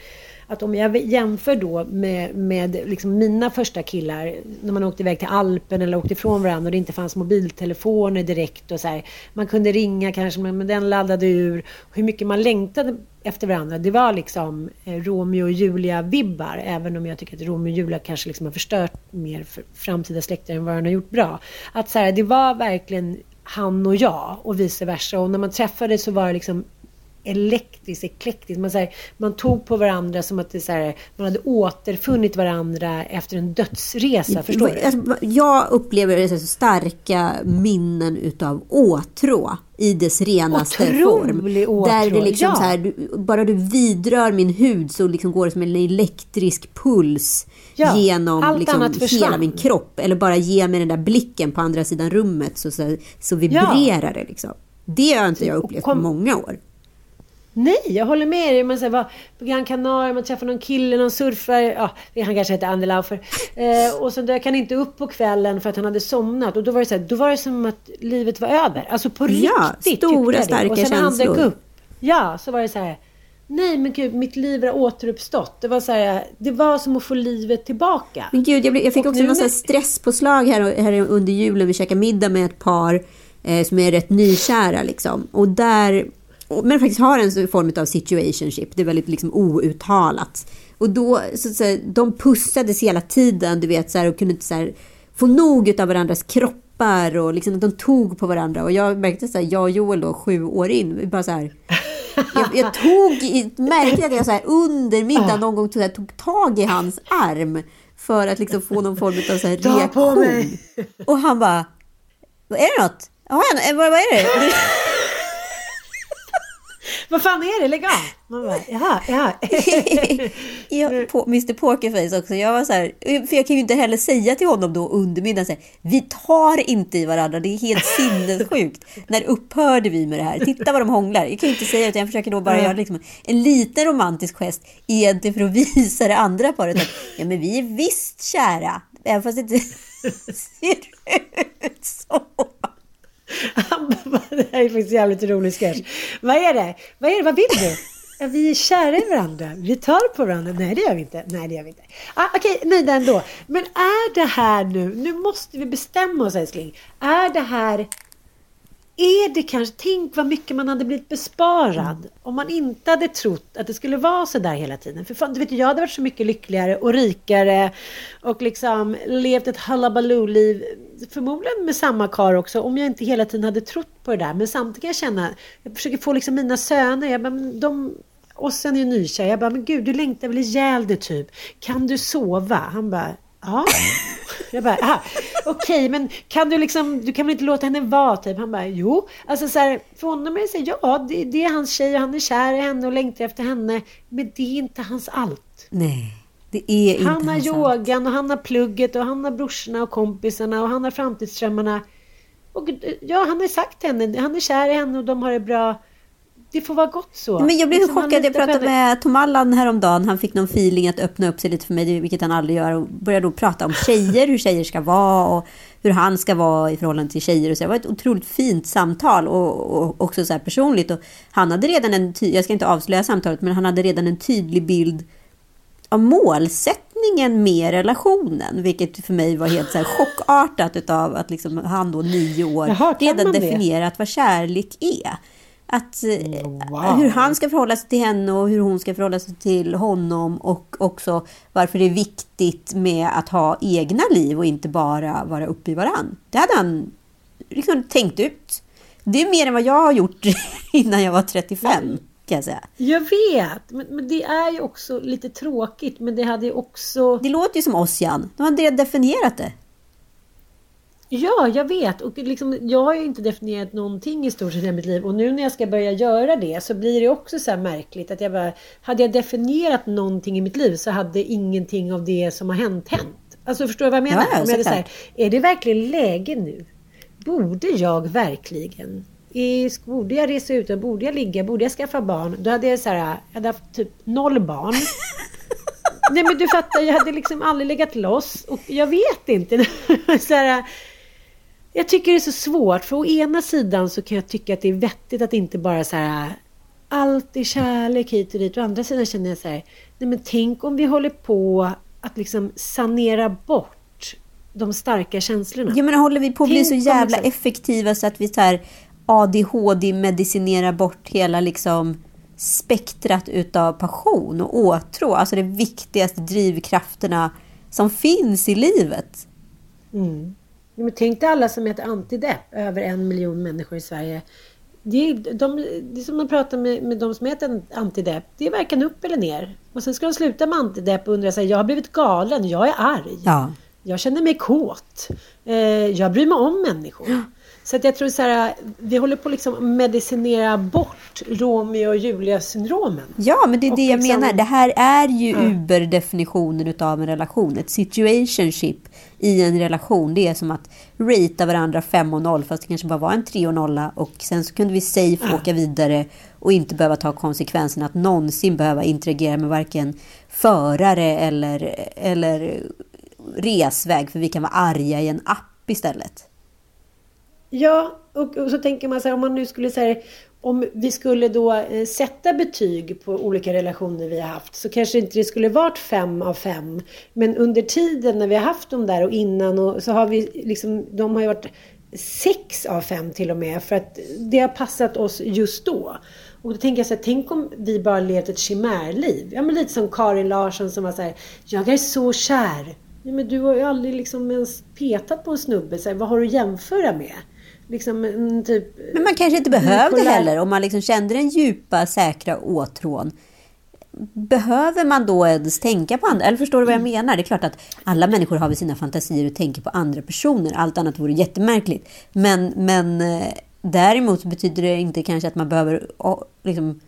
att om jag jämför då med, med liksom mina första killar, när man åkte iväg till Alpen eller åkte ifrån varandra och det inte fanns mobiltelefoner direkt och så här, Man kunde ringa kanske, men den laddade ur. Hur mycket man längtade efter varandra. Det var liksom eh, Romeo och Julia-vibbar, även om jag tycker att Romeo och Julia kanske liksom har förstört mer för framtida släkter än vad den har gjort bra. Att så här, det var verkligen han och jag och vice versa. Och när man träffades så var det liksom elektriskt, eklektiskt. Man, så här, man tog på varandra som att det, så här, man hade återfunnit varandra efter en dödsresa. Förstår du? Jag upplever det så starka minnen utav åtrå i dess renaste Otrolig form. åtrå, Där det liksom ja. så här, du, bara du vidrör min hud så liksom går det som en elektrisk puls Ja, genom liksom hela min kropp. Eller bara ge mig den där blicken på andra sidan rummet så, så, så vibrerar det. Liksom. Det har inte jag upplevt kom- på många år. Nej, jag håller med dig. Man säger, var på Gran Canaria, man träffar någon kille, någon surfare. Ja, han kanske heter Andy Laufer. Eh, och så dök han inte upp på kvällen för att han hade somnat. Och då var det så här, då var det som att livet var över. Alltså på Ja, riktigt. stora, jag det. Och starka sen när han dök känslor. upp. Ja, så var det så här. Nej men gud, mitt liv har återuppstått. Det var så här, det var som att få livet tillbaka. Men gud, jag, blev, jag fick Och också någon med- stresspåslag här, här under julen. Vi käkade middag med ett par eh, som är rätt nykära. Liksom. Och där, men faktiskt har en form av situationship. Det är väldigt liksom, outtalat. Och då, så, så, här, de pussades hela tiden, du vet, så här, och kunde inte så här, få nog av varandras kroppar. Och liksom, att de tog på varandra. Och jag märkte så här, jag och Joel då, sju år in, bara så här... Jag, jag tog, märkte att jag så här, under middagen någon gång tog, så här, tog tag i hans arm för att liksom få någon form av så här reaktion. Och han bara, "Vad är det något? Vad, vad är det? Vad fan är det? Lägg av! Man bara, jaha, jaha. jag, på, Mr Pokerface också. Jag var så här, för jag kan ju inte heller säga till honom då under middagen vi tar inte i varandra, det är helt sinnessjukt. När upphörde vi med det här? Titta vad de hånglar. Jag kan ju inte säga utan jag försöker då bara göra liksom en liten romantisk gest egentligen för att visa det andra paret att ja, men vi är visst kära. Även fast det inte ser ut så. Han det här är faktiskt jävligt rolig sketch. Vad är det? Vad är det? Vad vill du? Ja, vi är kära i varandra. Vi tar på varandra. Nej, det gör vi inte. Nej, det gör vi inte. Ah, Okej, nöjda ändå. Men är det här nu, nu måste vi bestämma oss älskling. Är det här, är det kanske, tänk vad mycket man hade blivit besparad om man inte hade trott att det skulle vara så där hela tiden. För fan, du vet, jag hade varit så mycket lyckligare och rikare och liksom levt ett hullabaloo-liv. Förmodligen med samma kar också om jag inte hela tiden hade trott på det där. Men samtidigt kan jag känna, jag försöker få liksom mina söner, jag bara, men de, och sen är jag nykär. Jag bara, men gud du längtar väl ihjäl dig typ. Kan du sova? Han bara, ja. Jag bara, aha. okej, men kan du liksom, du kan väl inte låta henne vara typ? Han bara, jo. Alltså så här, för honom är det så här, ja, det, det är hans tjej och han är kär i henne och längtar efter henne. Men det är inte hans allt. Nej, det är inte Han har hans allt. yogan och han har plugget och han har brorsorna och kompisarna och han har framtidsdrömmarna. Och ja, han har sagt till henne, han är kär i henne och de har det bra. Det får vara gott så. Men jag blev Liksom, chockad. Jag pratade med Tom Allan häromdagen. Han fick någon feeling att öppna upp sig lite för mig, vilket han aldrig gör. Och började då prata om tjejer, hur tjejer ska vara och hur han ska vara i förhållande till tjejer. Och så. Det var ett otroligt fint samtal och, och också så här personligt. Och han hade redan en, ty- jag ska inte avslöja samtalet, men han hade redan en tydlig bild av målsättningen med relationen. Vilket för mig var helt så här chockartat utav att liksom han då nio år Jaha, redan det? definierat vad kärlek är. Att, eh, Wow. Hur han ska förhålla sig till henne och hur hon ska förhålla sig till honom och också varför det är viktigt med att ha egna liv och inte bara vara uppe i varann. Det hade han liksom tänkt ut. Det är mer än vad jag har gjort innan jag var 35 kan jag. Jag vet, men, men det är ju också lite tråkigt. Men det hade ju också... Det låter ju som oss Jan. De hade redan definierat det. Ja, jag vet. Och liksom, jag har ju inte definierat någonting i stort sett i mitt liv. Och nu när jag ska börja göra det så blir det också så här märkligt. Att jag bara, hade jag definierat någonting i mitt liv så hade ingenting av det som har hänt hänt. Alltså förstår du vad jag menar? Ja, jag så här, är det verkligen läge nu? Borde jag verkligen borde jag resa ut? Borde jag ligga? Borde jag skaffa barn? Då hade jag så här, jag hade haft typ noll barn. Nej men du fattar, jag hade liksom aldrig legat loss och jag vet inte. så här, jag tycker det är så svårt för å ena sidan så kan jag tycka att det är vettigt att inte bara så här allt är kärlek hit och dit. Å andra sidan känner jag så här, nej men tänk om vi håller på att liksom sanera bort de starka känslorna. Ja men håller vi på att bli så jävla liksom... effektiva så att vi så ADHD-medicinerar bort hela liksom spektrat utav passion och åtrå. Alltså de viktigaste drivkrafterna som finns i livet. Mm. Men tänk dig alla som heter antidepp, över en miljon människor i Sverige. Det är, de, det är som man pratar med, med de som heter antidepp. Det är varken upp eller ner. Och sen ska de sluta med antidepp och undra sig, jag har blivit galen, jag är arg. Ja. Jag känner mig kåt. Eh, jag bryr mig om människor. Ja. Så att jag tror så här, vi håller på att liksom medicinera bort Romeo och Julia-syndromen. Ja, men det är det jag liksom... menar. Det här är ju mm. Uber-definitionen utav en relation. Ett situationship i en relation. Det är som att ratea varandra 5 och 0 fast det kanske bara var en 3 och 0 och sen så kunde vi safe mm. åka vidare och inte behöva ta konsekvenserna att någonsin behöva interagera med varken förare eller, eller resväg för vi kan vara arga i en app istället. Ja, och, och, så tänker man så här, om man nu skulle säga om vi skulle då eh, sätta betyg på olika relationer vi har haft så kanske inte det skulle varit fem av fem. Men under tiden när vi har haft dem där och innan och så har vi liksom, de har ju varit sex av fem till och med för att det har passat oss just då. Och då tänker jag så här, tänk om vi bara levt ett chimärliv. Ja men lite som Karin Larsson som var så här, jag är så kär. Ja, men du har ju aldrig liksom ens petat på en snubbe, så här, vad har du att jämföra med? Liksom en typ... Men man kanske inte behövde heller om man liksom kände den djupa, säkra åtrån. Behöver man då ens tänka på andra? Eller förstår du vad jag menar? Det är klart att alla människor har väl sina fantasier och tänker på andra personer. Allt annat vore jättemärkligt. Men, men eh, däremot betyder det inte kanske att man behöver liksom,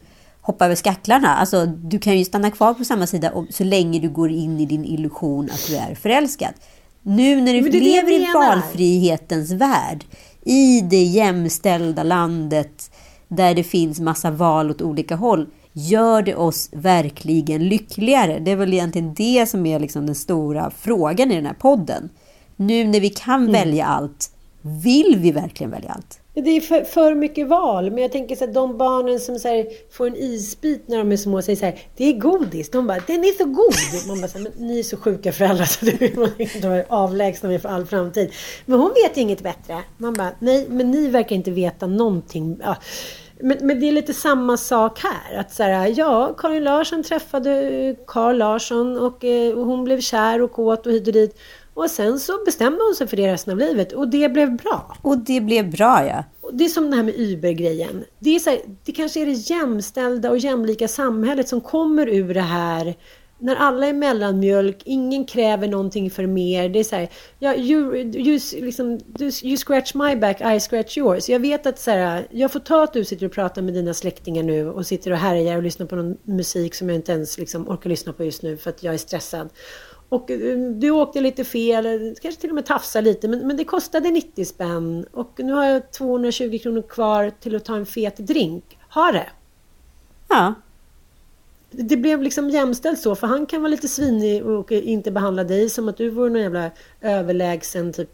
hoppa över skacklarna. Alltså, du kan ju stanna kvar på samma sida så länge du går in i din illusion att du är förälskad. Nu när du lever i valfrihetens värld i det jämställda landet där det finns massa val åt olika håll gör det oss verkligen lyckligare? Det är väl egentligen det som är liksom den stora frågan i den här podden. Nu när vi kan mm. välja allt, vill vi verkligen välja allt? Det är för, för mycket val. Men jag tänker så att de barnen som så här, får en isbit när de är små och säger så här, det är godis. De bara, den är så god. Man bara, så här, men ni är så sjuka föräldrar så de är avlägsna mig för all framtid. Men hon vet ju inget bättre. Man bara, nej, men ni verkar inte veta någonting. Ja. Men, men, det är lite samma sak här. Att så här, ja, Karin Larsson träffade Carl Larsson och, eh, och hon blev kär och kåt och hit och dit. Och sen så bestämde hon sig för det resten av livet och det blev bra. Och det blev bra ja. Det är som det här med Uber-grejen. Det, är så här, det kanske är det jämställda och jämlika samhället som kommer ur det här när alla är mellanmjölk, ingen kräver någonting för mer. Det är så här, ja, you, you, liksom, you scratch my back, I scratch yours. Jag vet att så här, jag får ta att du sitter och pratar med dina släktingar nu och sitter och härjar och lyssnar på någon musik som jag inte ens liksom, orkar lyssna på just nu för att jag är stressad. Och eh, du åkte lite fel, kanske till och med tafsade lite, men, men det kostade 90 spänn. Och nu har jag 220 kronor kvar till att ta en fet drink. Ha det! Ja. Det blev liksom jämställt så, för han kan vara lite svinig och inte behandla dig som att du vore någon jävla överlägsen typ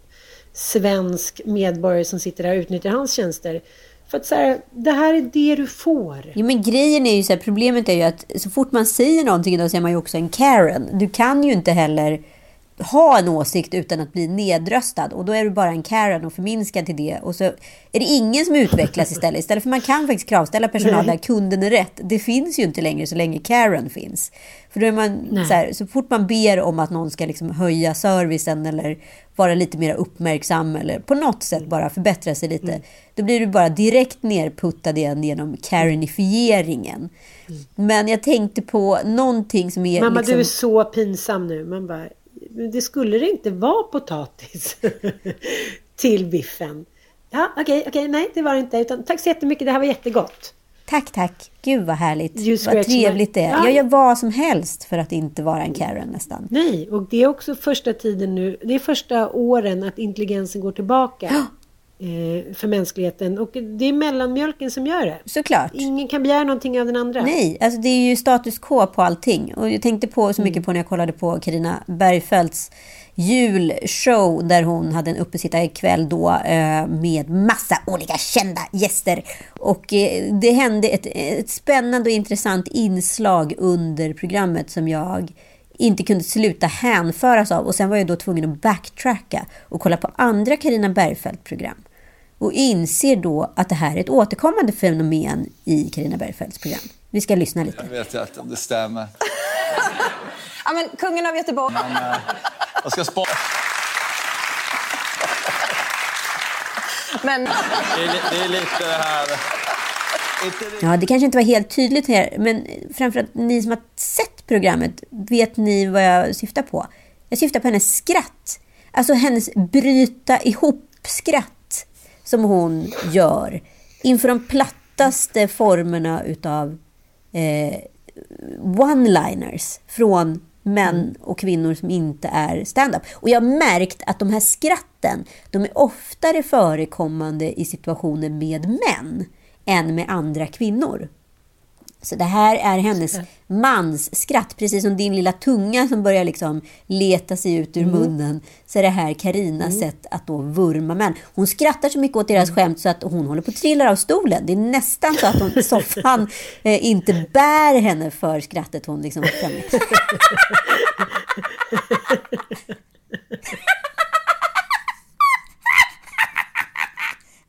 svensk medborgare som sitter där och utnyttjar hans tjänster. För att så här, det här är det du får. Ja, men grejen är ju så här, problemet är ju att så fort man säger någonting då är man ju också en Karen. Du kan ju inte heller ha en åsikt utan att bli nedröstad. Och då är du bara en Karen och förminskad till det. Och så är det ingen som utvecklas istället. Istället för man kan faktiskt kravställa personal där kunden är rätt. Det finns ju inte längre så länge Karen finns. För då är man så, här, så fort man ber om att någon ska liksom höja servicen eller vara lite mer uppmärksam eller på något sätt bara förbättra sig lite. Mm. Då blir du bara direkt nerputtad igen genom Karenifieringen. Mm. Men jag tänkte på någonting som är... Mamma, liksom... du är så pinsam nu. Man bara, det skulle det inte vara potatis till biffen. Ja, okej, okay, okej, okay, nej, det var det inte. Utan, tack så jättemycket, det här var jättegott. Tack, tack. Gud vad härligt. Vad trevligt det är. Ja. Jag gör vad som helst för att inte vara en Karen nästan. Nej, och det är också första tiden nu. Det är första åren att intelligensen går tillbaka. Eh, för mänskligheten. Och det är mellanmjölken som gör det. Såklart. Ingen kan begära någonting av den andra. Nej, alltså det är ju status quo på allting. Och jag tänkte på så mycket på när jag kollade på Karina Bergfeldts julshow där hon hade en uppesittarkväll då eh, med massa olika kända gäster. Och eh, det hände ett, ett spännande och intressant inslag under programmet som jag inte kunde sluta hänföras av. Och sen var jag då tvungen att backtracka och kolla på andra Karina Bergfeldt-program. Och inser då att det här är ett återkommande fenomen i Karina Bergfeldts program. Vi ska lyssna lite. Jag vet inte om det stämmer. ja, men kungen av Göteborg. Men, eh, jag ska spara. Men... Det är, det är lite det här... Ja, det kanske inte var helt tydligt här, men framförallt ni som har sett programmet, vet ni vad jag syftar på? Jag syftar på hennes skratt. Alltså hennes bryta ihop-skratt som hon gör inför de plattaste formerna utav eh, one-liners från män och kvinnor som inte är stand-up. Och jag har märkt att de här skratten, de är oftare förekommande i situationer med män än med andra kvinnor. Så det här är hennes mans skratt, precis som din lilla tunga som börjar liksom leta sig ut ur munnen. Så är det här Karinas sätt att då vurma män. Hon skrattar så mycket åt deras skämt så att hon håller på att trilla av stolen. Det är nästan så att hon, soffan eh, inte bär henne för skrattet hon liksom.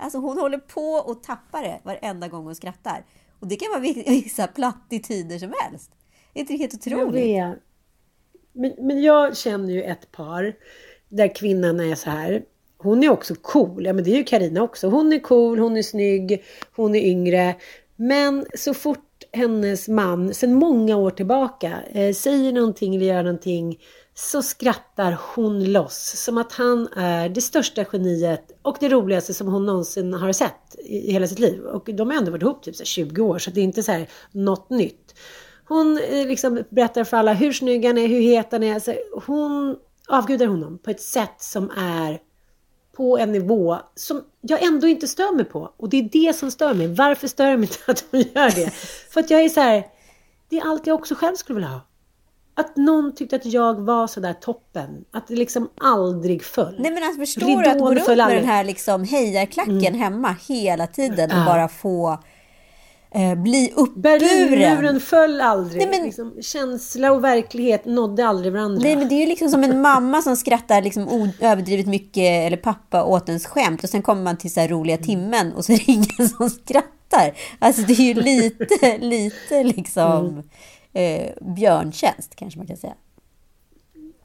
Alltså hon håller på och tappar det varenda gång hon skrattar. Och det kan vara vissa plattityder som helst. Är inte det helt Jag otroligt? vet. Men, men jag känner ju ett par där kvinnan är så här. Hon är också cool. Ja men det är ju Karina också. Hon är cool, hon är snygg, hon är yngre. Men så fort hennes man sedan många år tillbaka eh, säger någonting eller gör någonting så skrattar hon loss. Som att han är det största geniet och det roligaste som hon någonsin har sett i, hela sitt liv. Och de har ändå varit ihop typ så 20 år så det är inte så här något nytt. Hon eh, liksom berättar för alla hur snygg han är, hur het han är. Alltså, hon avgudar honom på ett sätt som är på en nivå som jag ändå inte stör mig på. Och det är det som stör mig. Varför stör jag mig inte att hon gör det? För att jag är så här, det är allt jag också själv skulle vilja ha. Att någon tyckte att jag var så där toppen. Att det liksom aldrig föll. Nej men alltså förstår du att gå Ridån runt med aldrig. den här liksom hejarklacken hemma hela tiden och Ja. bara få eh, bli uppburen? Berlinmuren föll aldrig. Nej, men- liksom, känsla och verklighet nådde aldrig varandra. Nej men det är ju liksom som en mamma som skrattar liksom överdrivet mycket eller pappa åt ens skämt och sen kommer man till så roliga timmen och så är det ingen som skrattar. Alltså det är ju lite, lite liksom eh, björntjänst kanske man kan säga.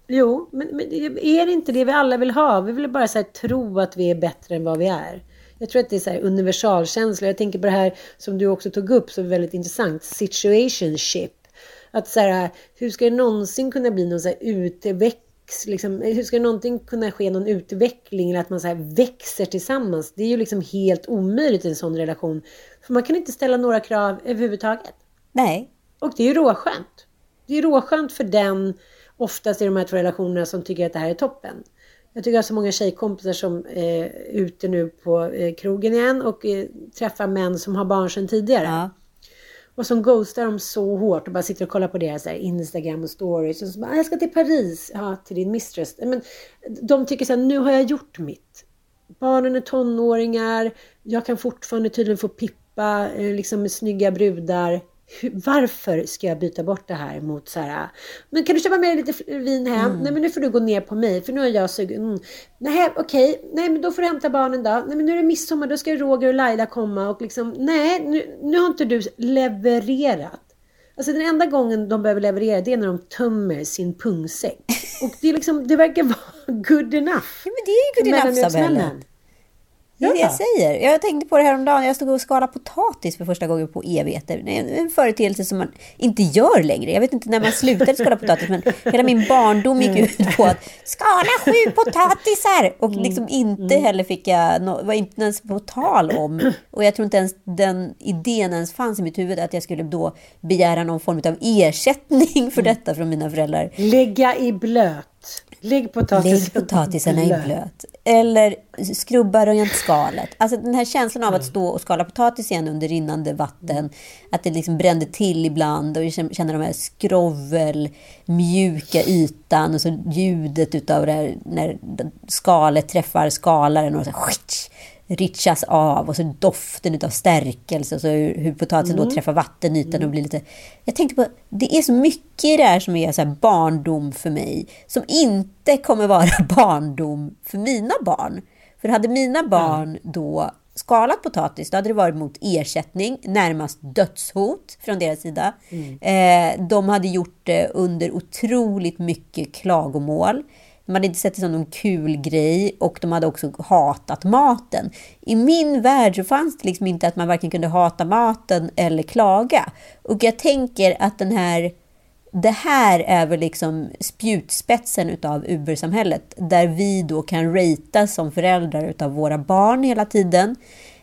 Jo, men, men är det inte det vi alla vill ha? Vi vill bara så här, tro att vi är bättre än vad vi är. Jag tror att det är så här universalkänsla. Jag tänker på det här som du också tog upp som är väldigt intressant. Situationship. Att så här, hur ska det någonsin kunna bli någon så här utväxt, liksom, hur ska det någonsin kunna ske någon utveckling eller att man så här växer tillsammans? Det är ju liksom helt omöjligt i en sån relation. För man kan inte ställa några krav överhuvudtaget. Nej. Och det är ju råskönt. Det är råskönt för den, oftast i de här två relationerna, som tycker att det här är toppen. Jag tycker jag har så många tjejkompisar som är ute nu på eh, krogen igen och eh, träffar män som har barn sedan tidigare. Ja. Och som ghostar dem så hårt och bara sitter och kollar på deras Instagram och stories. Och så bara, "Ah, jag ska till Paris. Ja, till din mistress. Men de tycker så här, nu har jag gjort mitt. Barnen är tonåringar. Jag kan fortfarande tydligen få pippa eh, liksom med snygga brudar. Varför ska jag byta bort det här mot så här, men kan du köpa med dig lite vin hem? Nej men nu får du gå ner på mig för nu har jag sugen. Mm. Nej okej, nej men då får du hämta barnen då. Nej men nu är det midsommar, då ska Roger och Laila komma och liksom, nej nu, nu har inte du levererat. Alltså den enda gången de behöver leverera det är när de tömmer sin pungsäck. Och det, är liksom, det verkar vara good enough. Ja, men det är ju good enough Mellanmjölksmännen. Sabellen. Det är det jag säger. Jag tänkte på det här om dagen. Jag stod och skalade potatis för första gången på evigheter. Det är en- företeelse som man inte gör längre. Jag vet inte när man slutade skala potatis, men hela min barndom gick ut på att skala sju potatisar! Och liksom inte heller fick jag, var inte ens på tal om. Och jag tror inte ens den idén ens fanns i mitt huvud att jag skulle då begära någon form av ersättning för detta från mina föräldrar. Lägga i blöt. Lägg potatisen, Lägg potatisen i blöt. Eller skrubba rent skalet. Alltså den här känslan av att stå och skala potatis igen under rinnande vatten. Att det liksom brände till ibland och känna de här skrovel, mjuka ytan och så ljudet utav det här när skalet träffar skalaren och så här, ritchas av och så doften av stärkelse och så hur, hur potatisen Mm. då träffar vattenytan och blir lite... Jag tänkte på, det är så mycket i det här som är så här barndom för mig som inte kommer vara barndom för mina barn. För hade mina barn då skalat potatis, då hade det varit mot ersättning, närmast dödshot från deras sida. Eh, de hade gjort det under otroligt mycket klagomål. De hade inte sett det som någon kul grej och de hade också hatat maten. I min värld så fanns det liksom inte att man varken kunde hata maten eller klaga. Och jag tänker att den här, det här är väl liksom spjutspetsen utav Uber-samhället. Där vi då kan ratea som föräldrar utav våra barn hela tiden.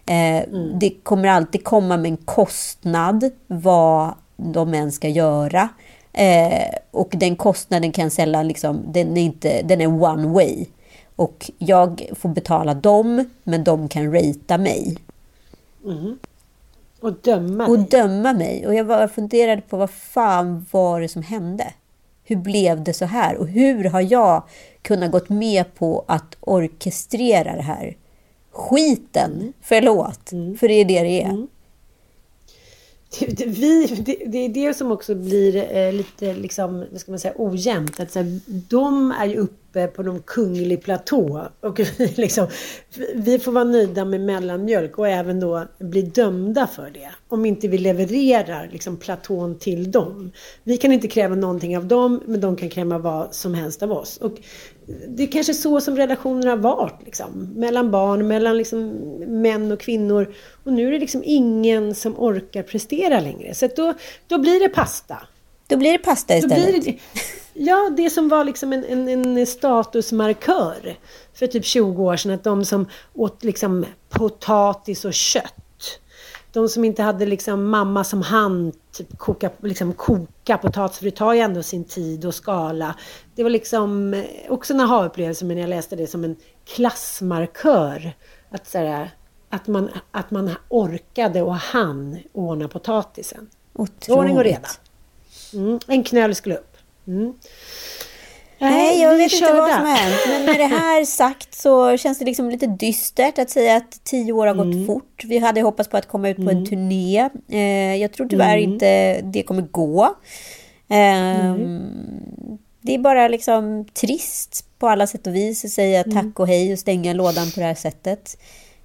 Eh, Det kommer alltid komma med en kostnad vad de än ska göra. Eh, och den kostnaden kan sällan liksom, den är, inte, den är one way. Och jag får betala dem, men de kan ratea mig. Och döma Och dig. döma mig. Och jag bara funderade på vad fan var det som hände? Hur blev det så här? Och hur har jag kunnat gått med på att orkestrera det här? Skiten, förlåt, för det är det det är. Det, det, vi, det, det är det som också blir eh, lite liksom, vad ska man säga, ojämnt. Att, så här, de är ju uppe på någon kunglig platå. Och vi, liksom, vi får vara nöjda med mellanmjölk och även då bli dömda för det. Om inte vi levererar liksom, platån till dem. Vi kan inte kräva någonting av dem, men de kan kräva vad som helst av oss. Och det är kanske så som relationer har varit. Liksom, mellan barn, mellan liksom, män och kvinnor. Och nu är det liksom ingen som orkar prestera längre. Så då, då blir det pasta. Då blir det pasta istället. det, ja, det som var liksom en, en, en statusmarkör för typ 20 år sedan. Att de som åt liksom potatis och kött. De som inte hade liksom mamma som hand typ koka, liksom koka potatis, för det tar ju ändå sin tid att skala. Det var liksom eh, också en aha-upplevelse, men jag läste det som en klassmarkör. Att, så här, att, man, att man orkade och hann ordna potatisen. Ordning och reda. Otroligt. Mm, en knöl skulle upp. Mm. Nej, jag vet inte vad som hänt. Men med det här sagt så känns det liksom lite dystert att säga att tio år har gått Mm. fort. Vi hade hoppats på att komma ut på en turné. Eh, jag tror tyvärr Mm. inte det kommer gå. Det är bara liksom trist på alla sätt och vis att säga Mm. tack och hej och stänga lådan på det här sättet.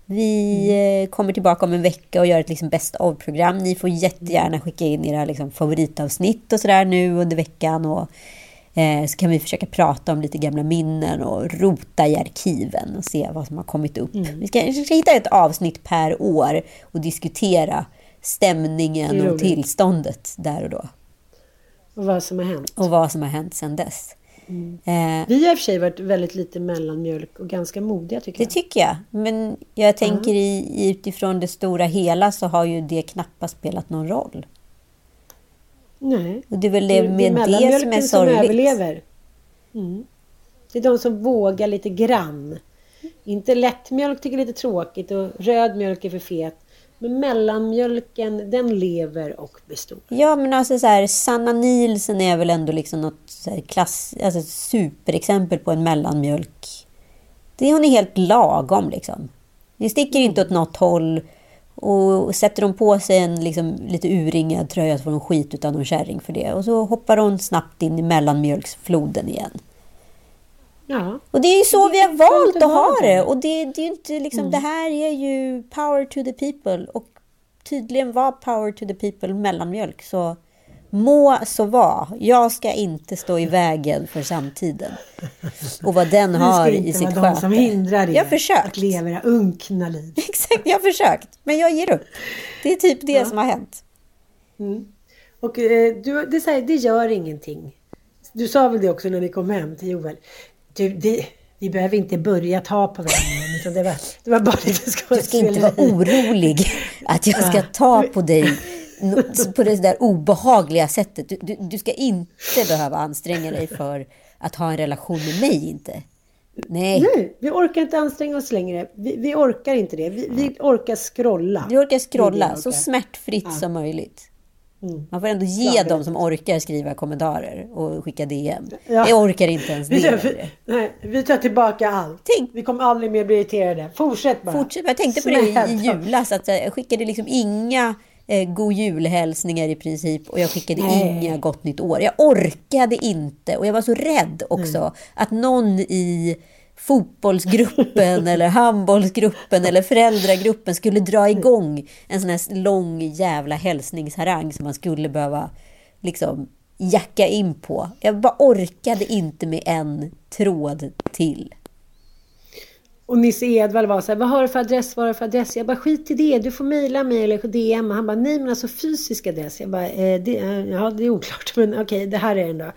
Vi Mm. eh, kommer tillbaka om en vecka och gör ett liksom best of-program. Ni får jättegärna skicka in era liksom favoritavsnitt och sådär nu under veckan. Och, eh, så kan vi försöka prata om lite gamla minnen och rota i arkiven och se vad som har kommit upp. Mm. Vi, ska, vi ska hitta ett avsnitt per år och diskutera stämningen och tillståndet där och då. Och vad som har hänt. Och vad som har hänt sedan dess. Mm. Eh, Vi har i och för sig varit väldigt lite mellanmjölk och ganska modiga tycker Det jag. tycker jag. Men jag tänker i, utifrån det stora hela så har ju det knappast spelat någon roll. Nej. Och det är väl det, med det som är mellanmjölken som sorgligt. överlever. Mm. Det är de som vågar lite grann. Inte lättmjölk tycker jag är lite tråkigt och röd mjölk är för fet. Men mellanmjölken, den lever och består. Ja, men alltså så här, Sanna Nielsen är väl ändå liksom något så här klass, alltså superexempel på en mellanmjölk. Det hon är helt lagom liksom. Det sticker inte åt något håll. Och sätter hon på sig en liksom, lite urringad tröja så får hon skit utan någon kärring för det. Och så hoppar hon snabbt in i mellanmjölksfloden igen. Ja. Och det är ju så vi har valt att ha det. Och det, det är inte liksom, det här är ju power to the people. Och tydligen var power to the people mellanmjölk. Så må så vara. Jag ska inte stå i vägen för samtiden. Och vad den Vi har ska i inte sitt vara de som sköte. hindrar er att leva era unkna liv. Exakt, jag har försökt. Men jag ger upp. Det är typ det som har hänt. Och eh, du, det, säger, det gör ingenting. Du sa väl det också när ni kom hem till Joel? Du, det, vi behöver inte börja ta på varandra. Utan det, var, det var bara lite Du ska inte vara skådespeleri. orolig att jag ska ta på dig på det där obehagliga sättet. Du, du, du ska inte behöva anstränga dig för att ha en relation med mig inte. Nej. Nej, vi orkar inte anstränga oss längre. Vi, vi orkar inte det. Vi, vi orkar scrolla. Vi orkar scrolla vi så orkar. smärtfritt som möjligt. Mm. Man får ändå ge Klart. dem som orkar skriva kommentarer och skicka DM. Ja. Jag orkar inte ens det Vi, tar- längre. vi, nej, vi tar tillbaka allt. Tänk. Vi kommer aldrig mer bli irriterade. Fortsätt bara. Fortsätt. Jag tänkte på det i, i julas. Att jag skickade liksom inga eh, god julhälsningar i princip. Och jag skickade Nej. inga gott nytt år. Jag orkade inte. Och jag var så rädd också. Att någon i fotbollsgruppen eller handbollsgruppen eller föräldragruppen skulle dra igång en sån här lång jävla hälsningsharang som man skulle behöva liksom jacka in på. Jag bara orkade inte med en tråd till. Och Nisse Edvall var så här, vad har du för adress, vad har du för adress? Jag bara, skit i det, du får mejla mig eller DM. Han bara, nej men alltså fysisk adress. Jag bara, eh, det, eh, ja det är oklart, men okej, det här är den då.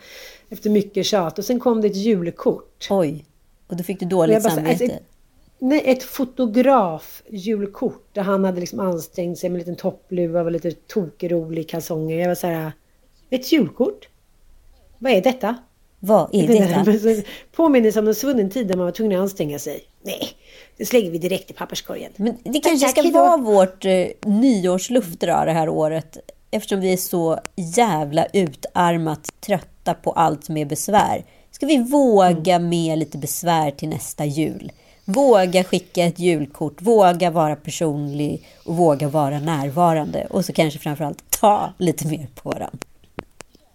Efter mycket tjat. Och sen kom det ett julkort. Oj, och då fick du dåligt bara, samvete. ett, nej, ett fotograf-julkort. Där han hade liksom ansträngt sig med en liten toppluva och lite tokrolig kalsonger. Jag var så här, ett julkort? Vad är detta? Vad är detta? så Påminner om en svunnen tid där man var tvungen att anstränga sig. Nej, det slänger vi direkt i papperskorgen. Men det kanske Tack, ska hejdå. vara vårt eh, nyårslufte då, det här året. Eftersom vi är så jävla utarmat trötta på allt som är besvär. Ska vi våga med lite besvär till nästa jul? Våga skicka ett julkort, våga vara personlig och våga vara närvarande. Och så kanske framförallt ta lite mer på varandra.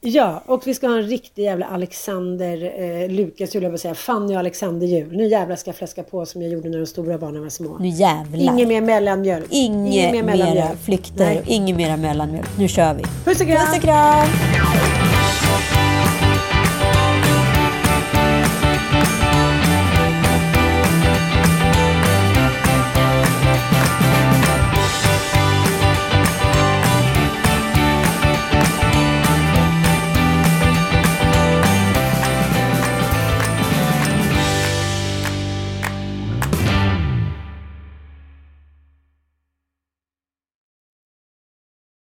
Ja, och vi ska ha en riktig jävla Alexander, eh, Lukas jul, jag säga, Fanny och Alexander jul. Nu jävla ska jag fläska på som jag gjorde när de stora barnen var små. Nu jävlar. Inget mer mellanmjölk. Inget mer mera flykter, Nej. inget mera mellanmjölk. Nu kör vi. Puss och kram! Puss och kram!